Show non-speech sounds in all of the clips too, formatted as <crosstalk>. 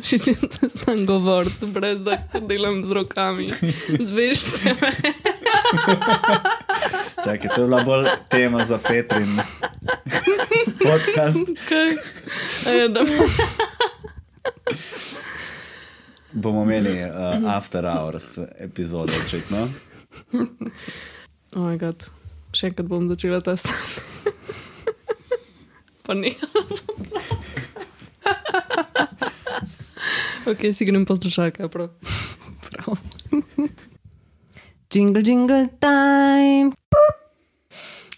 Še če se znam govoriti, brez da delam z rokami. Zveš se me. Čakaj, to je bila bolj tema za Petrin. Podcast. Kaj? A Ja, da, Bomo imeli uh, After Hours epizode, očitno. oh moj bog, še enkrat bom začela ta sam. Pa ne. Ok, si grem je prav. Prav. jingle, jingle time. Pup.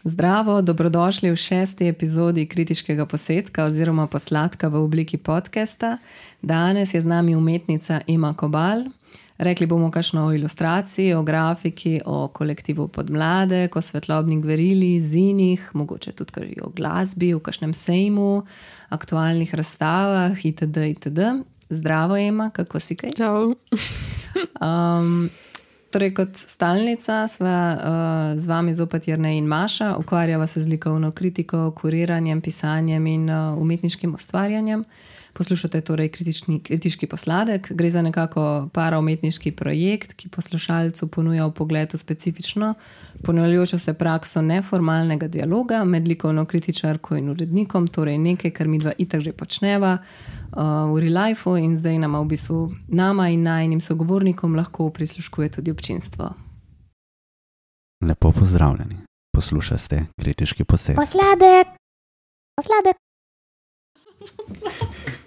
Zdravo, dobrodošli v šesti epizodi kritiškega posetka oziroma posladka v obliki podcasta. Danes je z nami umetnica Ima Kobal. Rekli bomo kakšno o ilustraciji, o grafiki, o kolektivu podmlade, o svetlobnih gverili, zinih, mogoče tudi o glasbi, v kakšnem sejmu, aktualnih razstavah itd. itd. Zdravo, Ema, kako si kaj? Čau. Um, torej, kot stalnica sva uh, z vami zopet Jrnej in Maša, ukvarjava se z likovno kritiko, kuriranjem, pisanjem in uh, umetniškim ustvarjanjem. Poslušate torej kritični, kritiški posladek. Gre za nekako paraumetniški projekt, ki poslušalcu ponuja pogled v specifično, ponavljajočo se prakso neformalnega dialoga med likovno kritičarko in urednikom, torej nekaj, kar mi dva itak že počneva uh, v real lifeu in zdaj nama v bistvu nama in najnim sogovornikom lahko prisluškuje tudi občinstvo. Lepo pozdravljeni. Poslušate kritiški posed. Posladek, posladek, <laughs>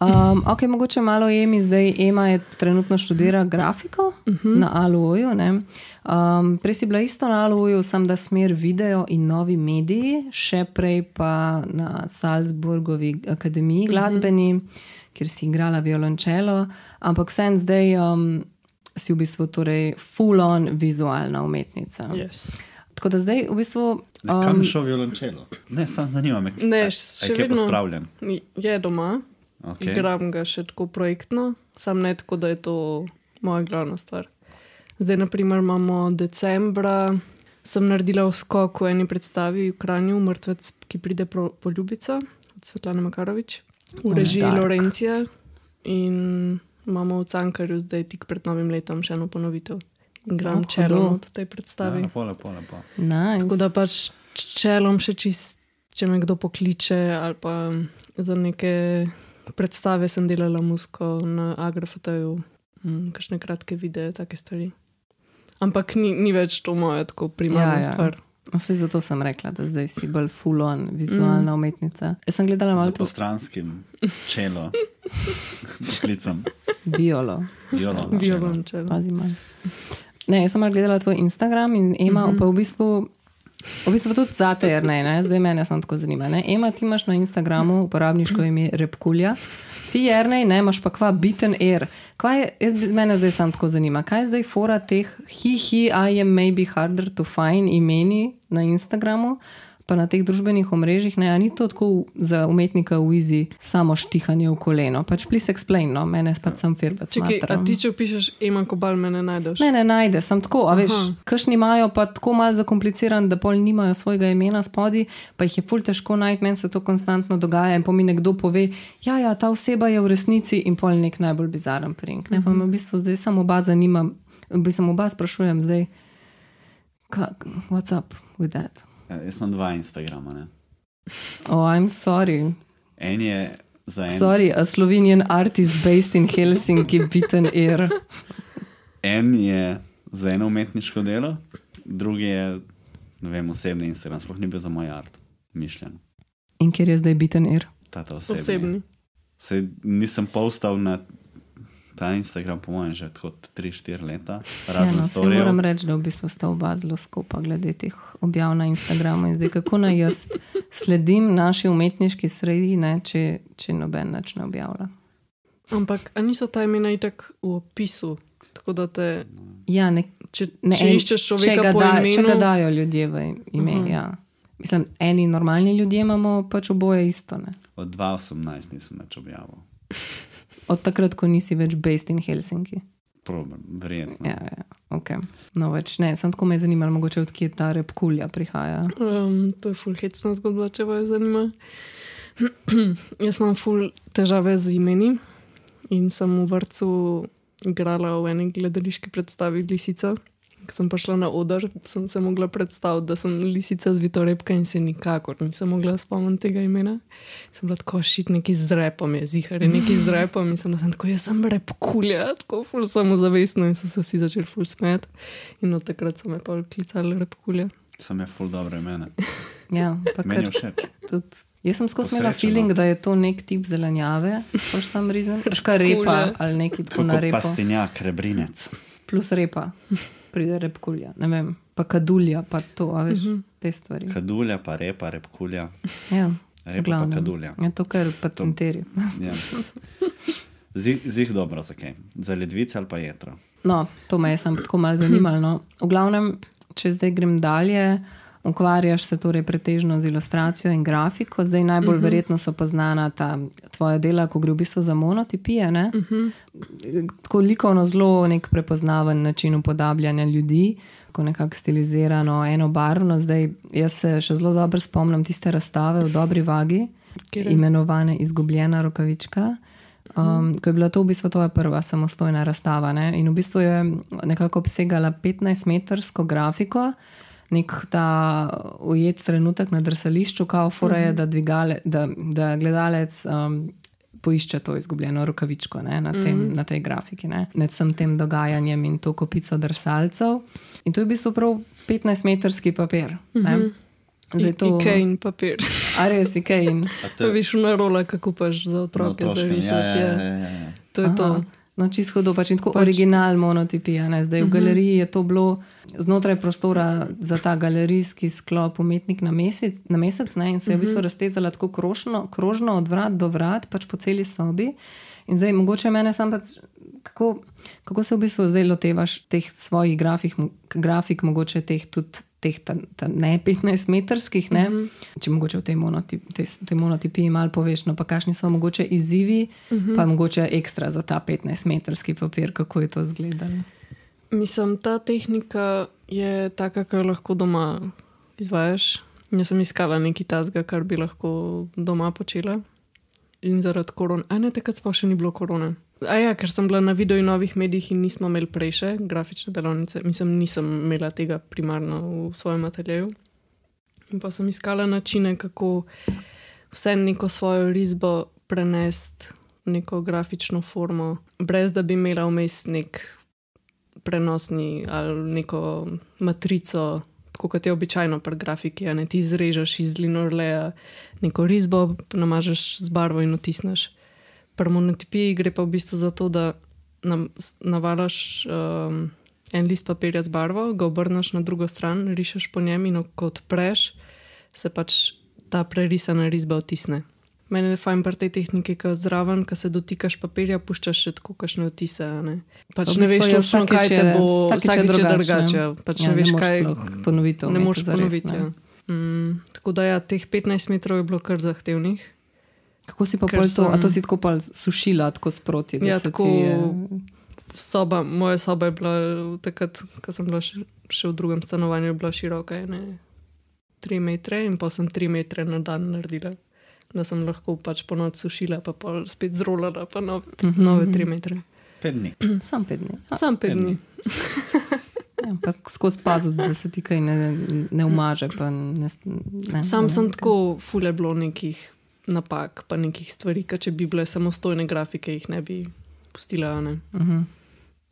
Um, ok, mogoče malo Emi, zdaj Ema je trenutno študira grafiko uh -huh. na Aluoju. ne. Um, prej si bila isto na Aluoju, sem da smer video in novi mediji, še prej pa na Salzburgovi akademiji glasbeni, uh -huh. kjer si igrala violončelo, ampak vsem zdaj um, si v bistvu torej full-on vizualna umetnica. Yes. Tako da zdaj v bistvu. Um, Kam šel violončelo? Ne, sam zanima me. Ne, A- še a je vedno. Je doma, Okay. igram ga še tako projektno, sam ne tako, da je to moja glavna stvar. Zdaj, naprimer, imamo decembra, sem naredila skok v eni predstavi v Kranju, mrtvec, ki pride pro, po Ljubico, od Svetlane Makarovič, v režiji. Lorencija. In imamo v Cankarju zdaj tik pred novim letom še eno ponovitev. In gram Oh, čelo v tej predstavi. Ja, lepo, lepo, lepo. nice. Tako da pač čelom še čist, če me kdo pokliče ali pa za neke predstave sem delala musko na Agrafotaju, mm, kakšne kratke videe, take stvari. Ampak ni, ni več to moja tako primarna Ja, ja, stvar. No, saj zato sem rekla, da zdaj si bolj full-on vizualna mm. umetnica. Jaz sem gledala malo Z to postranskim čelo, <laughs> klicem, biolo, violon. Violončelo. pazi malo. Ne, jaz sem malo gledala tvoj Instagram in Ema, mm -hmm. pa v bistvu. V bistvu tudi za te, jer ne, ne, zdaj mene samo tako zanima. Ne. Ema, ti imaš na Instagramu uporabniško ime Repkulja, ti jernej, ne, imaš pa kva biten air. Kaj je, jaz, mene zdaj samo tako zanima, kaj je zdaj fora teh hi-hi, I am maybe harder to find imeni na Instagramu, pa na teh družbenih omrežjih, ne, ni to tako za umetnika v izi samo štihanje v koleno. Pač please explain, no, mene pač sem firbec. Čekaj, a ti če pišeš, ima kobal, me ne najdeš. Ne, ne najde, sem tako, a veš, Aha. kašni imajo pa tako malo zakompliciran, da pol nimajo svojega imena spodaj, pa jih je ful težko najti, meni se to konstantno dogaja in po mi nekdo pove, ja, ja, ta oseba je v resnici in pol nek najbolj bizaren prink. Ne, pa me v bistvu zdaj samo oba zanima, bistvu samo oba sprašujem zdaj, kak, what's up with that? Ja, jaz imam dva Instagrama. Ne? Oh, I'm sorry. En je za en, Sorry, a Slovenian artist based in Helsinki, bitten air. en je za eno umetniško delo, drugi je ne vem, osebni Instagram, sploh ni bil za moj art, mišljen. In kjer je zdaj bitten air? Tata osebni. Osebni. Sej nisem postal na ta Instagram, po mojem, že tako 3-4 leta, Ja, razen no, ja, se moram storijev. reči, da v bistvu sta oba zelo skupaj glede teh objav na Instagramu. In zdaj, kako naj jaz sledim naši umetniški sredi, ne, če, če noben več ne objavlja. Ampak niso ta imena itak v opisu, tako da te, Ja, ne, če, ne, če en- iščeš če, človeka ga po da, imenu, če ga dajo ljudje v ime. Uh Aha. -huh. ja. Mislim, eni normalni ljudje imamo pač oboje isto. Ne? Od 2018 nisem več objavil. Od takrat, ko nisi več based in Helsinki. Problem, verjetno. Ja, ja, okay. No, več ne, sem tako me zanimala, mogoče odkje ta repkulja prihaja. Um, to je full hecna zgodba, če vas zanima. <clears throat> Jaz imam ful težave z imeni in sem v vrtu igrala v eni gledališki predstavi Lisica. Ko sem prišla na oder, sem se mogla predstaviti, da sem lisica z Vitorepka in se nikakor nisem mogla spomniti tega imena. Sem bila tako šit, neki z repom je zihar, neki z <laughs> repom in sem bila tako, jaz sem repkulja, tako ful samozavestno in so se vsi začeli ful smet. In od takrat so me pa klicali repkulja. Sem je full dobro imena. <laughs> Ja, pa je ker všeč. tudi. Jaz sem skozi imela Posrečeno. feeling, da je to nek tip zelenjave, for some reason. Ška repa Repkulje. ali neki tako na repo. pastinjak, rebrinec. Plus repa, pride repkulja, ne vem, pa kadulja, pa to, a veš, te stvari. Kadulja, pa repa, repkulja. Ja, Repa pa kadulja. Je to kar patenteri. Ja. Zih, zih dobro za kaj. Za ledvice ali pa jetro. No, to me je samo tako malo zanimalo. No. V glavnem, če zdaj grem dalje, ukvarjaš se torej pretežno z ilustracijo in grafiko, zdaj najbolj uh -huh. verjetno so poznana ta tvoja dela, ko gre v bistvu za monotipije. Uh -huh. Tako likovno zelo nek prepoznaven način upodabljanja ljudi. Tako nekako stilizirano, enobarvno. Zdaj, jaz se še zelo dobro spomnim tiste razstave v dobri vagi, Katere? imenovane Izgubljena rokavička. Um, ko je bila to v bistvu tvoja prva samostojna razstava. Ne? In v bistvu je nekako obsegala 15-metrsko grafiko, nek ta ujet trenutek na drsališču, kao fora je, da, dvigale, da, da gledalec. Um, Poišče to izgubljeno rokavičko ne, na, tem, mm -hmm. na tej grafiki, ne, med vsem tem dogajanjem in to kopico drsalcev. In to je v bistvu prav 15-metrski papir. Mm -hmm. Zdaj to Ikej in papir. A res, in. A To je viš na rola, kako paš za otroke za otroškem, risati. ja, ja, Ja, ja, ja. To je to. No, čisto hudo, pač in tako pač, original monotipija. Ne? Zdaj v galeriji je to bilo znotraj prostora za ta galerijski sklop umetnik na mesec, na mesec ne? in se je v bistvu raztezala tako krožno, krožno od vrat do vrat, pač po celi sobi. In zdaj mogoče mene sam pač. Kako, kako se v bistvu zdaj lotevaš teh svojih grafik, grafik mogoče teh tudi teh ta, ta ne 15-metrskih, ne? Mm -hmm. če mogoče v tej, monotip, tej, tej monotipiji malo poveš, no pa kakšni so mogoče izzivi, mm -hmm. pa mogoče ekstra za ta 15-metrski papir, kako je to izgledalo. Mislim, ta tehnika je taka, kar lahko doma izvajaš. Jaz sem iskala nekaj tazga, kar bi lahko doma počela. In zaradi korona, a ne takrat sploh še ni bilo korone. A ja, ker sem bila na videu in novih medijih in nismo imeli prej še grafične delavnice, mislim, nisem imela tega primarno v svojem ateljeju. In pa sem iskala načine, kako vse neko svojo risbo prenesti v neko grafično formo, brez da bi imela vmes nek prenosni ali neko matrico, tako kot je običajno pri grafiki. Ne ti izrežeš iz linorleja neko risbo, namažeš z barvo in otisneš. Pri monotipiji gre pa v bistvu za to, da nam, navalaš um, en list papirja z barvo, ga obrneš na drugo stran, rišeš po njem in ko odpreš, se pač ta prerisana risba otisne. Mene je fajn pri tej tehniki, ker zraven, ko se dotikaš papirja, puščaš še tako kakšne odtise. a Ne, pač ne veš točno, vsakič kaj te bo, vsakič je drugače, drugače. Pač Ja, ne veš, kaj. ponoviti. Ne moreš ponoviti. Ja. Mm, tako da, ja, teh 15 metrov je bilo kar zahtevnih. Kako si pa pol to, a to si tako pol sušila, tako sproti? da Ja, se tako je- soba, moja soba je bila takrat, ko sem bila še, še v drugem stanovanju, bila široka, ene 3 metre in pa sem 3 metre na dan naredila. Da sem lahko pač po noč sušila, pa pol spet zrolala, pa nove, Mhm. nove 3 metre. Pet dni. <clears throat> Sam pet dni. Ja, Sam 5 Pet dni. dni. <laughs> ja, pa skozi paziti, da se ti kaj ne, ne umaže. pa Ne, ne, Sam ne, sem ne. tako fule bilo nekih napak, pa nekih stvari, ker če bi bile samostojne grafike, jih ne bi pustila. a Ne? Uh -huh.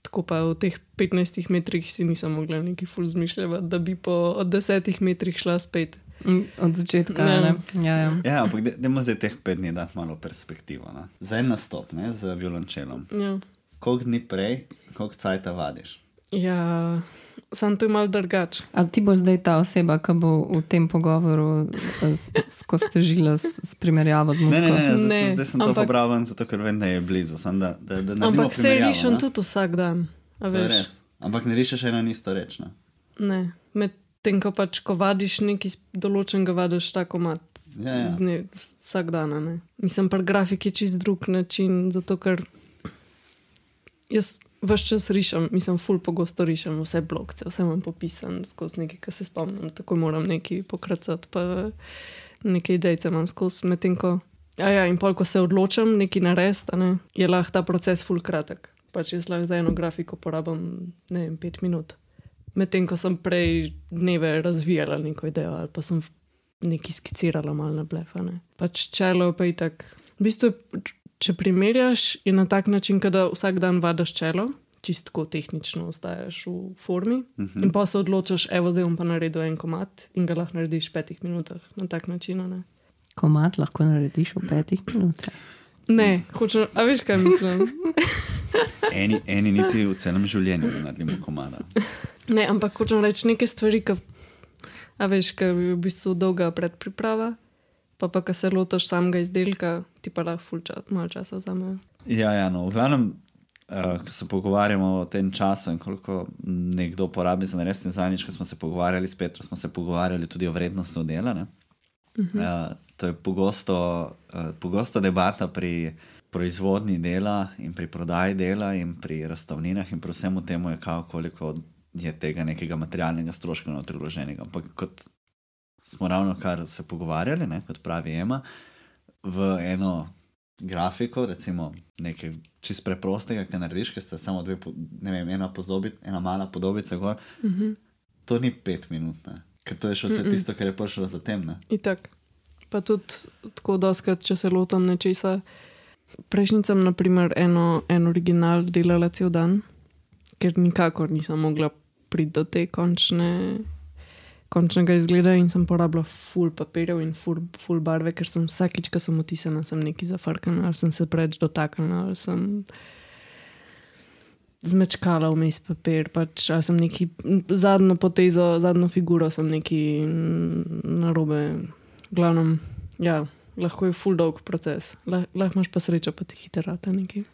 Tako pa v teh 15 metrih si nisem mogla neki ful zmišljati, da bi po od 10 metrih šla spet. Mm, Od začetka. Ja. Ne. Ja, ja. Ja, ampak dajmo zdaj teh pet dni dati malo perspektivo. Ne? Za en nastop, ne, z violončelom. Ja, Koliko dni prej, koliko cajta vadiš? ja sam to je mal drugače. A ti boš zdaj ta oseba, ki bo v tem pogovoru z- z- skozi težila s, s primerjavo z Ne, musko? ne, ne, zdaj, Ne, ne zdaj sem to ampak- popravil, zato ker vem, da je blizu. Sem, da, da, da Ampak se rišem ne. tudi vsak dan. To. Ampak ne rišeš eno in isto reč. Ne? Ne, medtem ko pač, ko vadiš nekaj določenega, vadiš tako mat. Ja, ja. Z vsak dan. Ne. Mislim, pri grafiki je čist drug način, zato ker jaz vse čas rišem, mislim, ful pogosto rišem vse blokce, vse imam popisan skozi nekaj, kar se spomnim, tako moram nekaj pokracati, pa nekaj idejce imam skozi, medtem ko Ja, ja, in pol, ko se odločim nekaj narediti, a ne, je lahko ta proces full kratek. Pač jaz lahko za eno grafiko porabim, ne vem, pet minut. Medtem ko sem prej dneve razvijala neko idejo ali pa sem nekaj skicirala malo na blefa. Ne. Pač čelo pa je tako. V bistvu, če primerjaš, je na tak način, da vsak dan vadaš čelo, čistko tehnično ostaješ v formi uh -huh. in pa se odločiš, evo, zdaj bom pa naredil en komat in ga lahko narediš v petih minutah na tak način. Ne, Komat lahko narediš v petih minutah. ne hočem, a veš, kaj mislim. <laughs> Eni, eni niti v celem življenju ne naredimo komada. Ne, ampak hočem reči neke stvari, ki a veš, ki je v bistvu dolga predpriprava, pa pa, ki se lotiš samega izdelka, ti pa lahko čas, malo časa vzame. Ja, ja, no, v glavnem, uh, ko se pogovarjamo o tem času in koliko nekdo porabi za narediti zadnjič, ko smo se pogovarjali s Petrom, smo se pogovarjali tudi o vrednosti dela. Uh -huh. uh, to je pogosto, uh, pogosto debata pri proizvodnji dela in pri prodaji dela in pri razstavninah in pri vsemu temu je kao, koliko je tega nekega materialnega stroška notri vloženega. Ampak kot smo ravno kar se pogovarjali, ne, kot pravi Ema, v eno grafiko, recimo nekaj čist preprostega, ki narediš, ki ste samo dve, ne vem, ena, podobi, ena mala podobica gor, Uh -huh. to ni pet minut, ne. ker to je še vse Mm-mm. tisto, kar je prišlo za tem. Ne. Itak. Pa tudi tako doskrat, če se lotam nečesa. Prejšnjič sem, naprimer, eno, en original delala cel dan, ker nikakor nisem mogla priti do te končne, končnega izgleda in sem porabila full papirjev in full, full barve, ker sem vsakič, ko sem otisnila, sem nekaj zafrknila, ali sem se preveč dotaknila, ali sem zmečkala vmes papir, pač, ali sem neki zadnjo potezo, zadnjo figuro sem neki na robe. Glavnem, ja, lahko je full dolg proces, lah, lahko imaš pa srečo, pa ti hitro rata neki.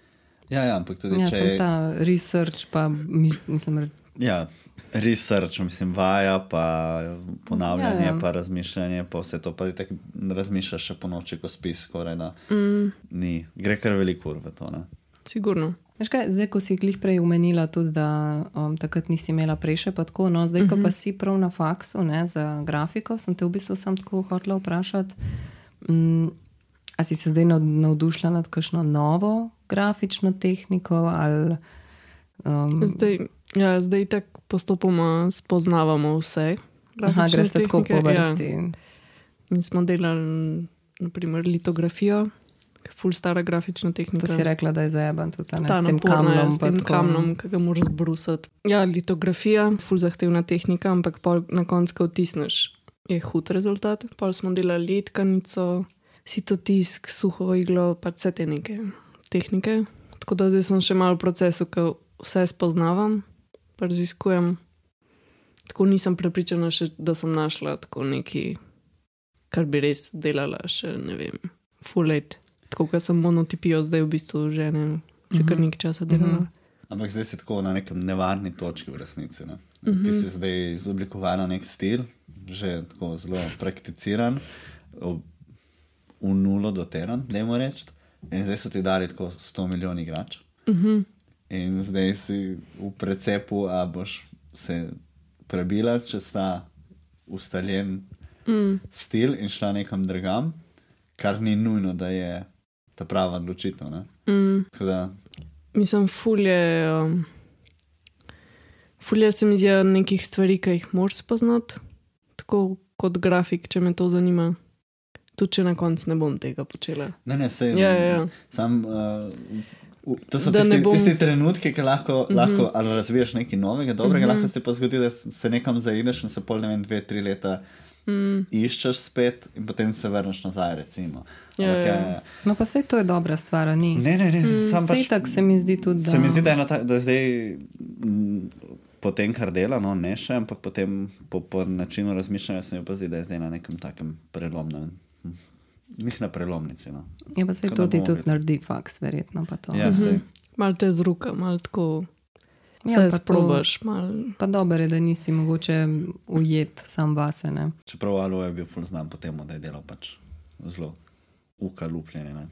Ja, ja, ampak tudi Ja, če sem je ta research, pa mi- mislim, re- ja, research, mislim, vaja, pa ponavljanje, Ja, ja, pa razmišljanje, pa vse to, pa ti tako razmišljaš še po noči, ko spiš, skoraj da Mm, ni. Gre kar veliko ur v to. Ne? sigurno. Veš kaj, zdaj, ko si glih prej umenila, tudi, da um, takrat nisi imela preše, pa tako, no, zdaj, ko pa si prav na faksu ne, za grafiko, sem te v bistvu sam tako hotela vprašati, um, a si se zdaj nav- navdušila nad kakšno novo grafično tehniko ali. Um, Zdaj, ja, zdaj tako postopoma spoznavamo vse. aha, greš tako po vrsti. Ja. In smo delali, naprimer, litografijo, full stara grafična tehnika. To si rekla, da je zajeban tudi ta, ne, Ta s tem naporna, ja, kamnom. s pa tem tako. kamnom, ki ga moraš brusati. Ja, litografija, full zahtevna tehnika, ampak pol na koncu, ko vtisneš, je hud rezultat. Pol smo delali letkanico, sitotisk, suho iglo, pa vse te neke tehnike. Tako da zdaj sem še malo v procesu, ko vse spoznavam, raziskujem. Tako nisem prepričana, še, da sem našla tako nekaj, kar bi res delala še ne vem, full let. Tako kot sem monotipijo zdaj v bistvu že, ne, že kar Mhm. nekaj časa delala. Mhm. Ampak zdaj si tako na nekem nevarni točki v resnici. Ne? Uh Mhm. -huh. Ti si zdaj izoblikovala nek stil, že tako zelo prakticiran, v nulo doteran, da jim reči. In zdaj so ti dali tako 100 milijonov igrač. Uh -huh. In zdaj si v precepu, a boš se prebila čez ta ustaljen mm. stil in šla nekam drugam, kar ni nujno, da je ta prava odločitev. Mm. Tako da Mislim, fulje. Um, fulje se mi zdi nekih stvari, ki jih moraš spoznati, tako kot grafik, če me to zanima. Tudi če na koncu ne bom tega počela. Ne, ne, se, Ja, ja, ja. Sam, uh, to so tisti, bom- tisti trenutki, ki lahko, uh -huh. lahko razviješ nekaj novega, dobrega, Mhm. -huh. lahko se pa zgodi, da se nekam zaideš in se pol ne vem, dve, tri leta Mm. iščeš spet in potem se vrneš nazaj. Recimo. Ja, Ampak ja. No, pa sej to je dobra stvar, ni. Ne, ne, ne, mm, sam pač. tako se mi zdi tudi, da. Se mi zdi, da je, ta, da je zdaj m, po tem, kar dela, no ne še, ampak potem po, po načinu razmišljanja se mi pa zdi, da je zdaj na nekem takem prelomnem. Njih na prelomnici. No. Je pa se bomo tudi videli. naredi, faks, verjetno pa to. Ja, -hmm. Mal te z roka, mal tako. Vse Ja, ja, pa to- sprobaš, mal. Pa dobro je, da nisi mogoče ujet sam vase. Ne? Čeprav Alo je bil ful znan po tem, da je delal pač zelo ukalupljene. Ne?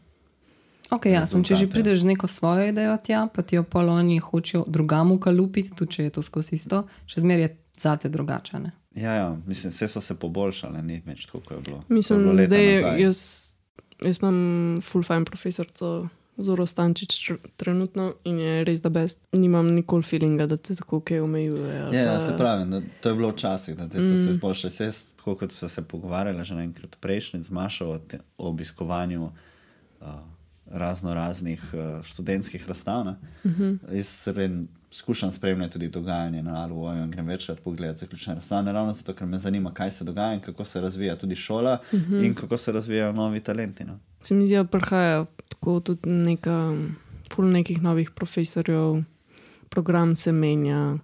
Okay, ja, sem, če že prideš z neko svojo idejo tja, pa ti jo poloni hočejo drugam ukalupiti, tudi če je to skozi isto, še zmeraj je zate drugače. Ja, ja, mislim, vse so se poboljšale, ni več tako, kot je bilo. Mislim, bilo zdaj jaz Jaz imam full fine profesorico Zoro Stančič tr trenutno in je res da best. Nimam nikoli feelinga, da te tako kaj omejuje. Ja, pa- se pravi, da, to je bilo včasih, da te so se zboljšali. Se jaz, tako kot so se pogovarjali že enkrat prejšnjič z Mašo o, te, o obiskovanju uh, razno raznih uh, študentskih razstav. Uh -huh. Jaz se skušam spremljati tudi dogajanje na Aluoju in grem večkrat pogledati zaključne razstave, ravno zato, ker me zanima, kaj se dogaja in kako se razvija tudi šola uh -huh. in kako se razvijajo novi talenti. No. Se mi zdi, da prihaja tako tudi neka, ful nekih novih profesorjev, program se menja,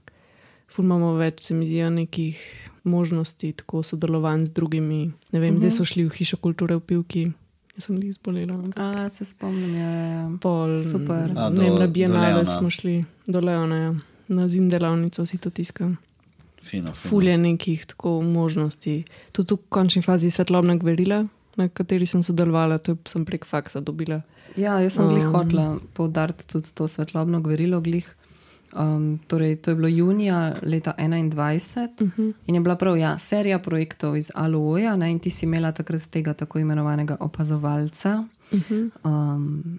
ful imamo več, se mi zdi, nekih možnosti, tako sodelovanj z drugimi. Ne vem, uh -huh. zdaj so šli v hišo kulture v Pivki, jaz sem jih zbolela. ampak A, se spomnim, ja, ja, ja. Pol, Super. A, ne do- na do Bienale smo šli, do Leona, ja. na zim delavnico si to tiskam. Fino, fino. Fulje nekih tako možnosti. Tudi v končni fazi svetlobna gverila, na kateri sem sodelovala, to je- sem prek faksa dobila. Ja, jaz sem glih Um. hotela poudariti tudi to svetlobno gverilo. Glih. Um, torej, to je bilo junija leta 2021 uh -huh. in je bila prav ja, serija projektov iz Aluoja, ne, in ti si imela takrat tega tako imenovanega opazovalca. Uh -huh. um,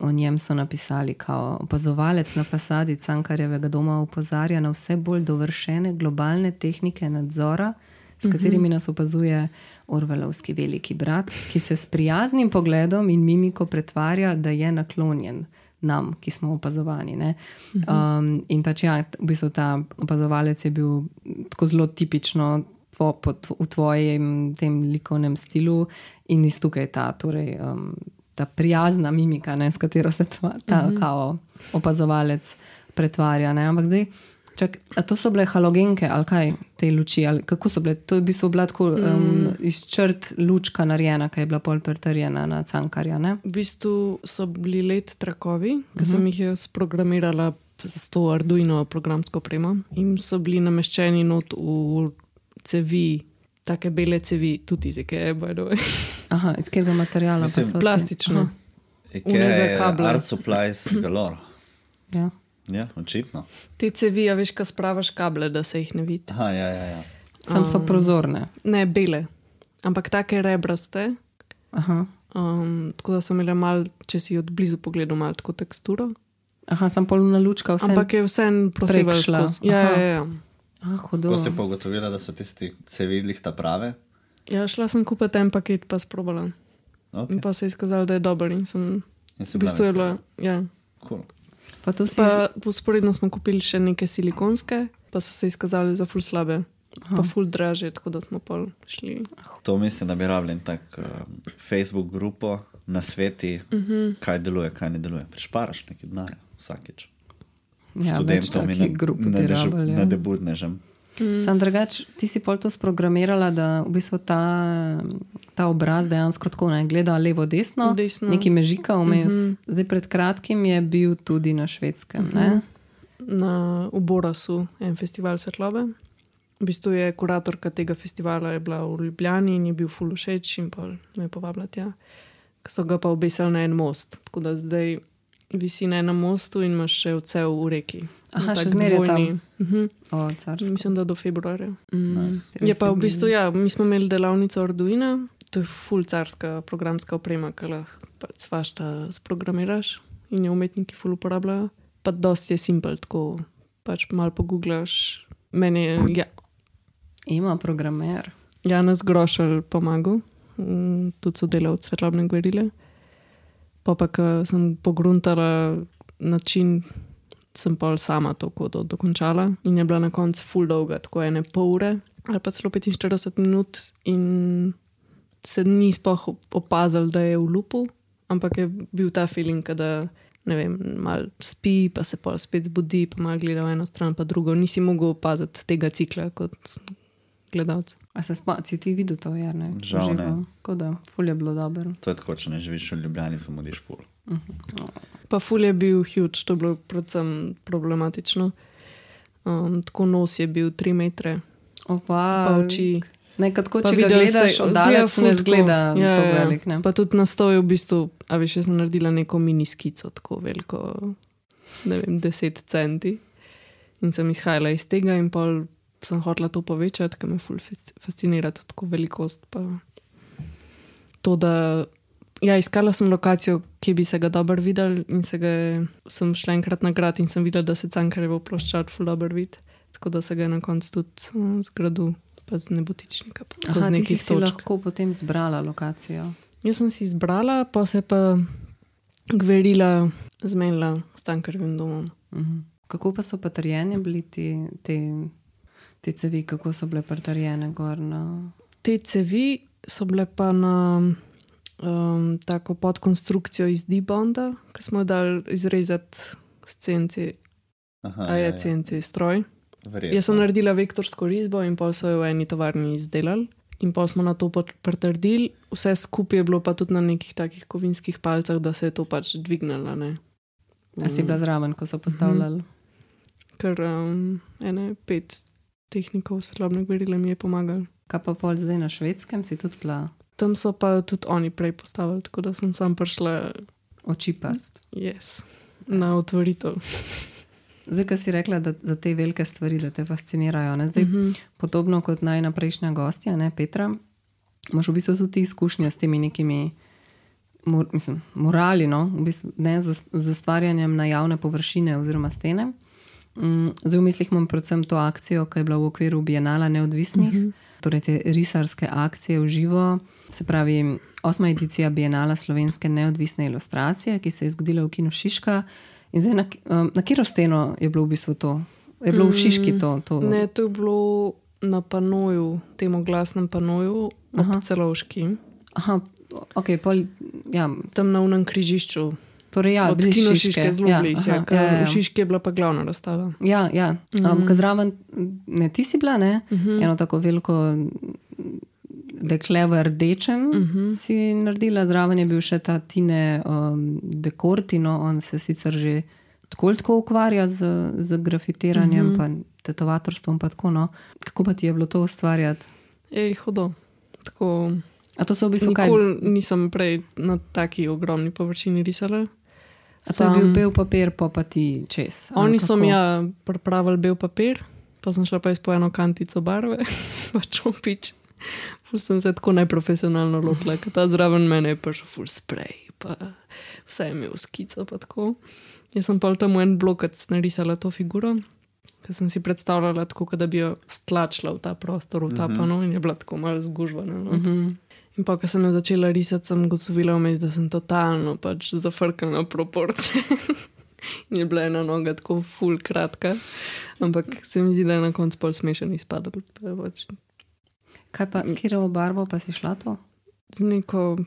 o njem so napisali, da opazovalec na fasadi Cankarjevega doma opozarja na vse bolj dovršene globalne tehnike nadzora, s katerimi nas opazuje Orvelovski veliki brat, ki se s prijaznim pogledom in mimiko pretvarja, da je naklonjen nam, ki smo opazovani. ne. Um, in pač ja, v bistvu ta opazovalec je bil tako zelo tipično. tvo- po tvo- V tvojem tem likovnem stilu, in iz tukaj ta, torej, um, ta prijazna mimika, ne, s katero se tva, ta uh -huh. kao opazovalec pretvarja. Ne. Ampak zdaj, čak, a to so bile halogenke ali kaj te luči, ali kako so bile? To je v bistvu bila tako um, iz črt lučka narejena, ki je bila pol pretrjena na cankarja. Ne? V bistvu so bili let trakovi, ki uh -huh. sem jih jaz programirala s to Arduino programsko opremo in so bili nameščeni not v cevi, take bele cevi, tudi iz Ikea, by the way. <laughs> Aha, iz katerega materijala? pa Mislim? Plastično. Ikea za je kable. Art supplies galore. Ja. Ja, očitno. Te cevi, a veš, kaj spravaš kable, da se jih ne vidi. Aha, ja, ja, ja. Sam so prozorne. Ne bele, ampak take rebraste. Aha. Um, tako da so imele mal, če si od blizu pogledal, malo tako teksturo. Aha, sem polna lučka, vse. Ampak je vseeno skozi. Ja, ja, ja. Ah, hudo. Ko si pa ugotovila, da so tisti cevidlih ta prave. ja, šla sem kupiti en paket, pa sprobala. Okay. In pa se je izkazalo, da je dober. In sem, In v bila bistvu je bilo, ja. Cool. Pa to si Pa usporedno smo kupili še neke silikonske, pa so se izkazali za ful slabe, Aha. pa ful draže, tako da smo pol šli. To mislim, da bi rabili en tak um, Facebook grupo na sveti, uh Mhm. -huh. kaj deluje, kaj ne deluje. Prišparaš nekaj denarja vsakeč. ja, Študentom in takih grup bi rabili, ja. na debutnežem. Mm. Sam drugač, ti si pol to sprogramirala, da v bistvu ta, ta obraz dejansko tako ne gleda levo-desno, Desno. neki mežika vmes. Mm -hmm. Zdaj pred kratkim je bil tudi na švedskem. Mm -hmm. Na Uborasu, en festival svetlobe. V bistvu je kuratorka tega festivala je bila v Ljubljani in je bil ful všeč in pol me je povabila tja. Ko So ga pa obesili na en most, tako da zdaj visi na enem mostu in imaš še odsev v reki. Aha, Tak še zmeraj je tam. dvojni. Mhm. O, carsko. Mislim, da do februarja. Mm. Nice. Je pa v bistvu, ja, mi smo imeli delavnico Arduina, to je full carska programska oprema, ki lahko pač svašta sprogramiraš in jo umetniki full uporabljajo. Pa dosti je simpel, tako pač malo poguglaš. Meni je ja, Ima programer. Janez Grošelj pomagal, mm, tudi sodelavec svetlobne gverile. Pa pa, ko sem pogruntala način, sem pa sama to kodo dokončala in je bila na koncu full dolga, tako ene pol ure ali pa celo 45 minut in se ni spoh opazil, da je v lupu, ampak je bil ta feeling, da ne vem, mal spi, pa se pa spet zbudi, pa malo gleda v eno stran, pa drugo. Nisi mogel opaziti tega cikla kot gledalec. A se spomniš, si ti videl to, ja, ne? Žal ne. Tako da, ful je bilo dobro. To je tako, če ne živiš v Ljubljani, zamudiš ful. Pa ful je bil huge, to je bilo predvsem problematično. Um, tako nos je bil 3 metre, O, pa oči. Nekaj Pa če gledaš od daleč, ne zgleda Ja, tako ja, velik. Ne? Pa tudi na stoju v bistvu, a veš, jaz sem naredila neko mini skico, tako veliko, ne vem, 10 centi. In sem izhajala iz tega in pol sem hotela to povečati, ker me ful fasc- fascinira tudi tako velikost. Pa to, da ja, iskala sem lokacijo, ki bi se ga dobro videl, in se ga je, sem šla enkrat na grad in sem videla, da se Cankarjevo ploščad ful dobro vidi. Tako da se ga je na koncu tudi uh, zgradu, pa z nebotičnika. Aha, z nekih si točk. lahko potem zbrala lokacijo. Jaz sem si izbrala, pa se pa gverila, zmenila s Cankarjevim domom. Mhm. Kako pa so potrjeni bili ti, te, te cevi, kako so bile potrjene gor na. Te cevi so bile pa na um, tako podkonstrukcijo iz D-bonda, ki smo jo dali izrezati s CNC, Aha, a je CNC stroj. Verjetno. Jaz sem naredila vektorsko risbo in pol so jo v eni tovarni izdelali. In pa smo na to pot- potrdili, vse skupaj je bilo pa tudi na nekih takih kovinskih palcah, da se je to pač dvignilo. ne. A si bila zraven, ko so postavljali? Ker um, ene pet tehnikov svetlobne gverile mi je pomagal. Kaj pa pol zdaj na švedskem, si tudi bila Tam so pa tudi oni prej postavili, tako da sem sam prišla oči past. yes, na otvoritev. Zdaj, ki si rekla, da za te velike stvari, da te fascinirajo. Ne? Zdaj, Mhm. mm -hmm. Podobno kot najna prejšnja gostja, ne, Petra, imaš v bistvu tudi izkušnje s temi nekimi mor, mislim, morali, no? v bistvu, ne, z, z ustvarjanjem na javne površine oziroma stene. Mm, Zdaj v mislih imam predvsem to akcijo, ki je bila v okviru Bienala neodvisnih, mm -hmm. torej te risarske akcije v živo. Se pravi, osma edicija Bienala slovenske neodvisne ilustracije, ki se je zgodila v Kinu Šiška. In zdaj, na, um, na katero steno je bilo v bistvu to? Je bilo v Šiški to? to? Ne, to je bilo na panoju, temu glasnem panoju, ob celovški, Aha, ok, pol, ja, tam na unem križišču. torej ja, Od Kino Šiške. Zelo ja, blizu. aha, Ja, ja, ja. V Šiški je bila pa glavna razstava. Ja, ja. Um, mm -hmm. zraven, ne ti si bila, ne? Mm. -hmm. eno tako veliko dekle v rdečem mm Mhm. -hmm. si naredila, zraven je bil še ta Tine um, Dekortino, on se sicer že tako ali tako ukvarja z, z grafitiranjem, mm Mhm. -hmm. pa tetovatorstvom. Pa tako, no. Kako pa ti je bilo to ustvarjati? Ej, hodo. Tako, A to so v bistvu kaj? nikoli nisem prej na taki ogromni površini risala. A to je bil bel papir, pa pa ti čez. Oni so mi ja pripravili bel papir, pa sem šla pa iz po eno kantico barve, <laughs> pač opič. Ful <laughs> sem se tako neprofesionalno lotila, ker ta zraven mene je prišel full spray, pa vse je imel skico. pa tako. Jaz sem pa tam v en blokec narisala to figuro, ker sem si predstavljala tako, da bi jo stlačila v ta prostor, v ta pano in je bila tako malo zgužvana. No. Mhm. In pa, ko sem jo začela risati, sem gotovila vmes, da sem totalno pač zafrkala proporcije. <laughs> In je bila ena noga tako ful kratka, ampak se mi zdi, da je na koncu pol smešen izpadel. Pač Kaj pa, s katero barvo pa si šla to? z neko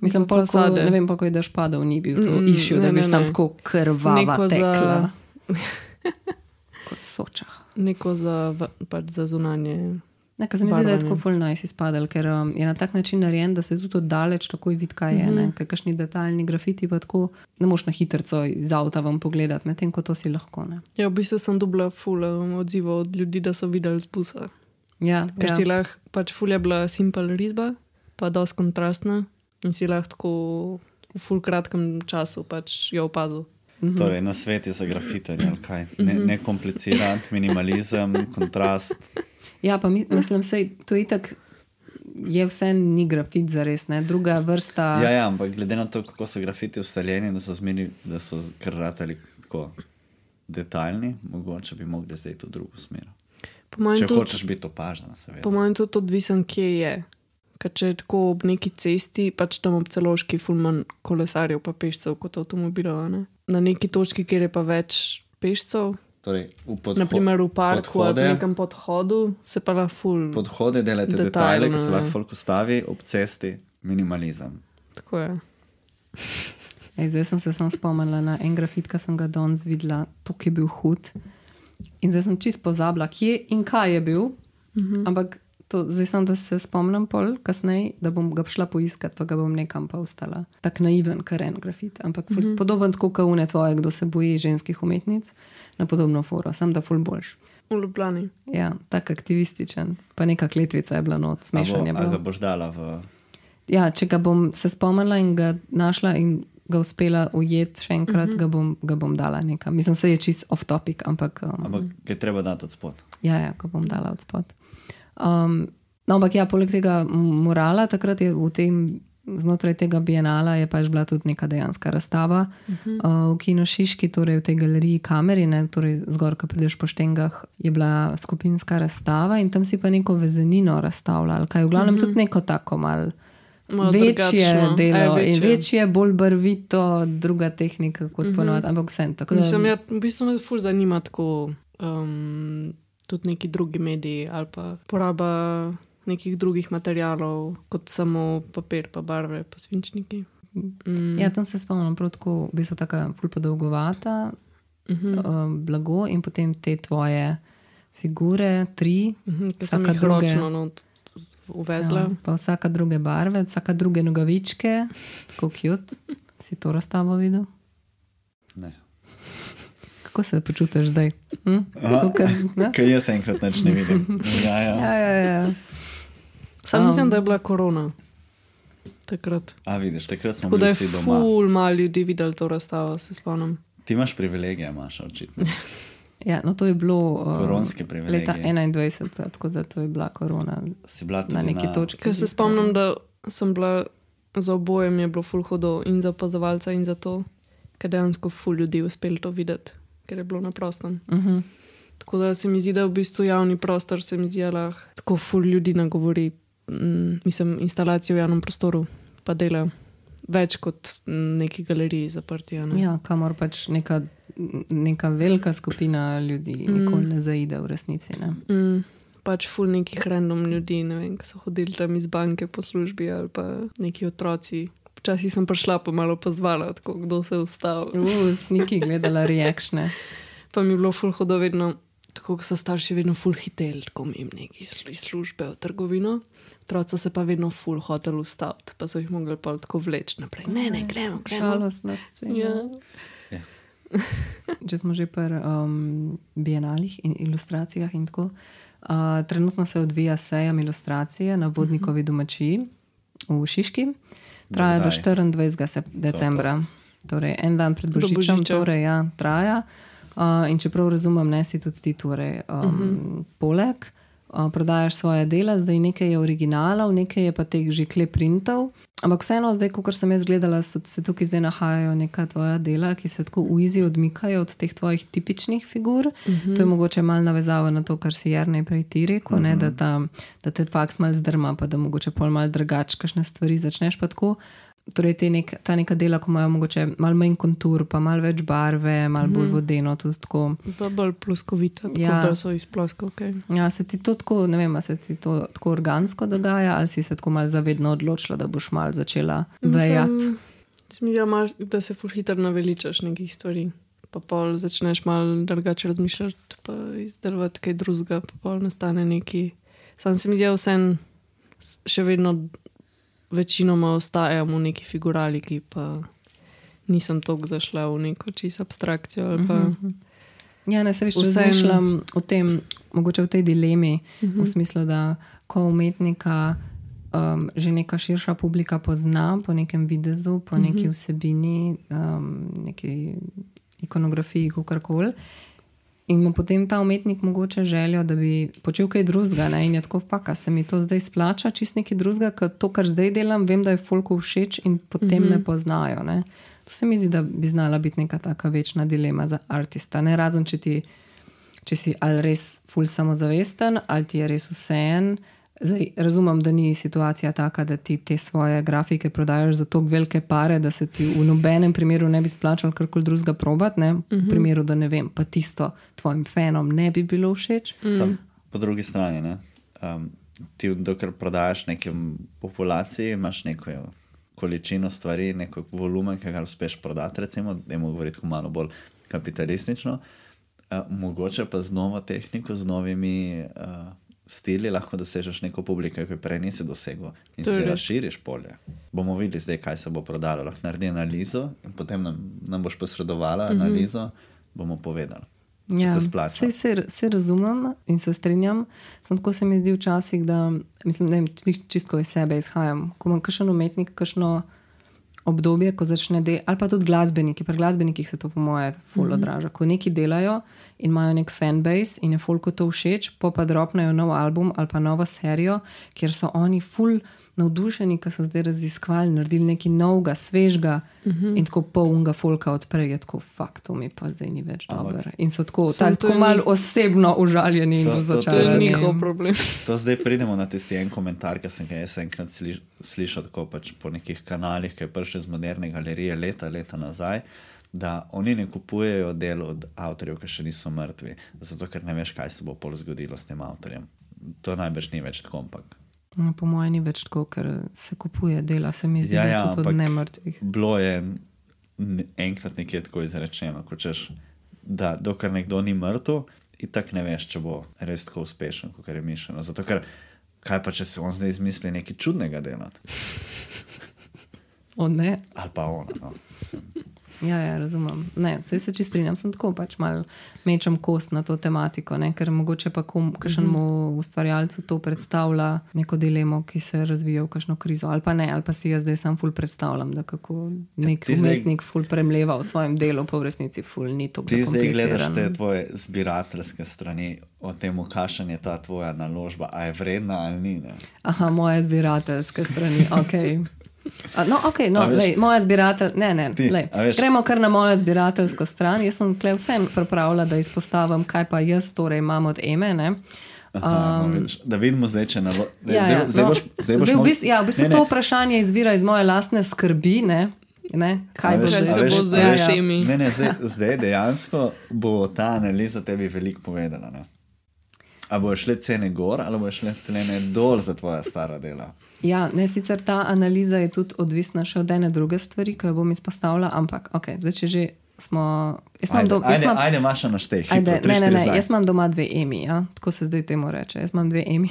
Mislim, pol, ko, ne vem, pa ko je dež padal, ni bil to Mm, mm, išil, da ne, bi ne, sam tako krvava Neko za- tekla. <laughs> Kot soča. neko za, pač za zunanje. Nekaj se mi zdi, da je tako full nice izpadel, ker um, je na tak način narejen, da se tudi oddaleč takoj vidi, kaj je. Mm. -hmm. Kakšni detaljni grafiti pa tako ne moš na hitro iz avta vam pogledati, medtem ko to si lahko. Ne? Ja, v bistvu sem dobila ful um, odzivov od ljudi, da so videli z busa. Ja, Ker ja. si lahko, pač ful je bila simpel risba, pa dosti kontrastna in si lahko tako v ful kratkem času pač jo opazil. Torej, na svet je za grafiterje, ali kaj. Ne, ne kompliciran, minimalizem, kontrast. ja, pa mi, mislim, sej, to je itak. Je vse ni grafit za res, ne? druga vrsta. Ja, ja, ampak glede na to, kako so grafiti ustaljeni, da so, zmeri, da so kar ratali tako detaljni, mogoče bi mogli zdaj to drugo smer. Če tudi- hočeš biti opažen, seveda. Po mojem, tudi odvisen, kje je. Ker če je tako ob neki cesti, pač tam ob celoški fulman kolesarjev, pa pešcev kot avtomobilov. a ne. Na neki točki, kjer je pa več pešcev, Torej, naprimer v parku ali podhode, pa nekem podhodu, se pa lahko ful. podhode delate Detajlno, detajle, ki se lahko folk ustavi, ob cesti minimalizem. Tako je. Ej, zdaj sem se samo spomnila na en grafit, ki sem ga danes videla, to je bil hud. In zdaj sem čist pozabila, kje in kaj je bil. Mm -hmm. Ampak to, zdaj sem, da se spomnim pol kasneje, da bom ga šla poiskat, pa ga bom nekam pa ostala. Tako naiven, kar en grafit. Ampak mm -hmm. podoben tako kot une tvoje, kdo se boji ženskih umetnic, na podobno foro, sem da ful boljš. V Ljubljani. Ja, tak aktivističen, pa neka kletvica je bila not, A smešen je bo- ga boš dala v. Ja, če ga bom se spomnila in ga našla in ga uspela ujeti še enkrat, uh -huh. ga, bom, ga bom dala nekam. Mislim, da je čist off topic, ampak um, Ampak ga je treba dati od spod. ja, ja, ko bom dala od spod. Um, no, ampak ja, poleg tega morala, takrat je v tem znotraj tega bienala je pač bila tudi neka dejanska razstava uh -huh. uh, v Kino Šiški, torej v tej galeriji Kamerine, torej zgor, ko prideš po štengah, je bila skupinska razstava in tam si pa neko vezenino razstavljal, kaj v glavnem uh -huh. tudi neko tako malo. Malo Večje drugačno. delo in večje. večje, bolj barvito, druga tehnika kot mm -hmm. ponovadi, ampak vse. Tako da, Mislim, ja, v bistvu me ful zanima tako um, tudi neki drugi mediji ali pa poraba nekih drugih materialov, kot samo papir, pa barve, pa svinčniki. Mm. ja, tam se spomnim, prav tako, v bistvu tako ful podolgovata, mm. -hmm. uh, blago in potem te tvoje figure, tri, uh -huh, Ker sem vsaka jih druge. ročno not uvezla. ja, pa vsaka druge barve, vsaka druge nogavičke, tako cute. Si to razstavo videl? Ne. Kako se počutiš zdaj? Hm? Kaj jaz enkrat več ne vidim. Ja, ja. Ja, ja, ja. Sam mislim, Um. da je bila korona takrat. A vidiš, takrat smo bili vsi doma. ful malo ljudi videl to razstavo, se spomnim. Ti imaš privilegije, imaš očitno. <laughs> Ja, no, to je bilo uh, Koronske privilegije. leta 21, tako da to je bila korona Si bila tudi na neki točki. Ker se spomnim, da sem bila za oboje, mi je bilo ful hodo in za opazovalca, in za to, ker dejansko ful ljudi uspeli to videti, ker je bilo na prostem. Uh -huh. Tako da se mi zdi, da v bistvu javni prostor se mi zdi, da lahko tako ful ljudi nagovori, mm, mislim, instalacijo v javnem prostoru, pa dela več kot mm, neki galeriji zaprti. ne. Ja, kamor pač neka, neka velika skupina ljudi nikoli ne zaide v resnici. Ne? Mm, pač ful nekih random ljudi, ne vem, ki so hodili tam iz banke po službi ali pa neki otroci. Včasih sem prišla pa malo pozvala, tako kdo se je ustavil. Uh, sniki gledala reakšne. <laughs> Pa mi je bilo ful hodo vedno, tako ko so starši vedno ful hitel, ko mi jim neki iz službe v trgovino. Otroci so se pa vedno ful hotel ustaviti, pa so jih mogli pa tako vleči naprej. Ne, ne, gremo, gremo. Žalostna scena. Ja. <laughs> Če smo že pri um, bienalih in ilustracijah in tako. Uh, trenutno se odvija sejem ilustracije na vodnikovi domačiji v Šiški. Traja do kdaj? 24. sep- decembra, torej en dan pred Božičem, torej ja, traja. Uh, in čeprav razumem, ne si tudi ti, torej, um, uh -huh. poleg, uh, prodajaš svoje dela, zdaj nekaj je originalov, nekaj je pa teh že kleprintov. Ampak vseeno, zdaj, ko sem jaz gledala, so se tukaj zdaj nahajajo neka tvoja dela, ki se tako v izi odmikajo od teh tvojih tipičnih figur. Uh -huh. To je mogoče malo navezava na to, kar si Jarnej prej ti rekel, uh -huh. ne, da, ta, da te faks mal zdrma, pa da mogoče pol mal drugače, kakšne stvari začneš pa tako. Torej, te nek, ta neka dela, ko imajo mogoče malo manj kontur, pa malo več barve, malo bolj vodeno, tudi tako. Pa bolj ploskovita, tako Ja. ja. da so iz ploskovke. Ja, se ti to tako, ne vem, se ti to tako organsko dogaja, ali si se tako malo zavedno odločila, da boš malo začela vejati. Se mi zdi, da se ful hitro naveličaš nekih stvari. Pa pol začneš malo drugače razmišljati, pa izdelovati kaj drugega, pa pol nastane neki. Sam se mi zdi, da vsem s- še vedno večinoma ostajam v neki figuraliki, pa nisem toliko zašla v neko čisto abstrakcijo. uh -huh. Ja, ne se več razmišljam o tem, mogoče v tej dilemi, uh -huh. v smislu, da ko umetnika um, že neka širša publika pozna po nekem videzu, po neki vsebini, um, neki ikonografiji, kako koli. In ima potem ta umetnik mogoče željo, da bi počel kaj drugega. In je tako, faka, se mi to zdaj splača, čist nekaj drugega, ker to, kar zdaj delam, vem, da je folku všeč in potem mm -hmm. me poznajo. Ne. To se mi zdi, da bi znala biti neka taka večna dilema za artista. Ne razen, če, ti, če si ali res ful samozavesten, ali ti je res vseen. Zdaj, razumem, da ni situacija taka, da ti te svoje grafike prodajaš za tako velike pare, da se ti v nobenem primeru ne bi splačalo karkoli drugega probati. ne. V primeru, da ne vem, pa tisto tvojim fanom ne bi bilo všeč. Sam po drugi strani, ne, um, ti, dokler prodajaš nekem populaciji, imaš neko količino stvari, neko volumen, ki ga uspeš prodati, recimo, da je govoriti tako malo bolj kapitalistično, uh, mogoče pa z novo tehniko, z novimi uh, stili lahko dosežeš neko publiko, ki prej nisi dosegel in To je si res. razširiš polje. Bomo videli zdaj, kaj se bo prodalo. Lahko naredi analizo in potem nam, nam boš posredovala analizo, bomo povedali. če Ja, se splača. se, se razumem in se strinjam. Sam tako se mi zdi včasih, da mislim, ne, čistko iz sebe izhajam. Ko ima kakšen umetnik, kakšno obdobje, ko začne delati, ali pa tudi glasbeniki, pri glasbenikih se to po moje ful odraža. Ko neki delajo in imajo nek fanbase in je folko to všeč, pa pa dropnejo nov album ali pa novo serijo, kjer so oni ful navdušeni, ker so zdaj raziskovali, naredili nekaj novega, svežega uh Mhm. -huh. in tako polnega folka odprejo, je tako fakt, to mi pa zdaj ni več dobro. In so tako, Samo tak, to je tako malo njih- osebno užaljeni in To- to je To je njihov problem. <laughs> To zdaj pridemo na tisti en komentar, ki sem ga jaz enkrat sli, slišal tako pač po nekih kanalih, ki je prišel iz moderne galerije leta, leta nazaj. Da oni ne kupujejo del od avtorjev, ki še niso mrtvi, zato ker ne veš, kaj se bo pol zgodilo s tem avtorjem. To najbrž ni več tako, ampak Po mojem ni več tako, ker se kupuje dela, se mi zdi, Ja, da ja, je tudi ampak- od nemrtvih. bilo je enkrat nekje tako izrečeno, ko češ, da dokler nekdo ni mrtev, in tako ne veš, če bo res tako uspešen, kot je mišljeno. Zato ker kaj pa, če se on zdaj izmisli nekaj čudnega delati, O, ne. ali pa ona. No. Mislim, Ja, ja, razumem. Ne, se čist strinjam, sem tako pač malo mečem kost na to tematiko, ne? ker mogoče pa kakšnemu ustvarjalcu to predstavlja neko dilemo, ki se razvija v kakšno krizo, ali pa ne, ali pa si jaz zdaj sam ful predstavljam, da kako nek ti zdaj- umetnik ful premleva v svojem delu, pa v resnici ful ni to. Ti zdaj gledaš te tvoje zbirateljske strani o tem, kakšen je ta tvoja naložba, a je vredna ali ni. Ne? Aha, moje zbirateljske strani, ok. A, No, okay, no, lej, moja zbiratelj, ne, ne, Ti, lej, gremo kar na mojo zbirateljsko stran. Jaz sem tukaj vsem pripravila, da izpostavim, kaj pa jaz torej imam od Eme. Ne. Aha, no, vidiš, da vidimo zdaj, če nalo... Um, Ja, ja, zdaj no, boš, zdaj boš zdaj v bistvu, ja, v bistvu Ne, ne, to vprašanje izvira iz moje lastne skrbi. Ne, ne, kaj A bo veš- a se zdaj? veš- bo zdaj s temi? Ne, ne, zdaj, zdaj dejansko bo ta analiza tebi veliko povedala. Ne? A bo šle cene gor, ali bo šle cene dol za tvoja stara dela? Ja, ne, sicer ta analiza je tudi odvisna še od ene druge stvari, ki jo bom izpostavila, ampak okay, zdaj, če že smo. Jaz imam Ajde, dom- jaz ajde, ajde Maša naštej. Ajde, hitro, tri, ne, ne, ne, jaz imam doma dve emi, ja? tako se zdaj temu reče. Jaz imam <laughs> dve emi.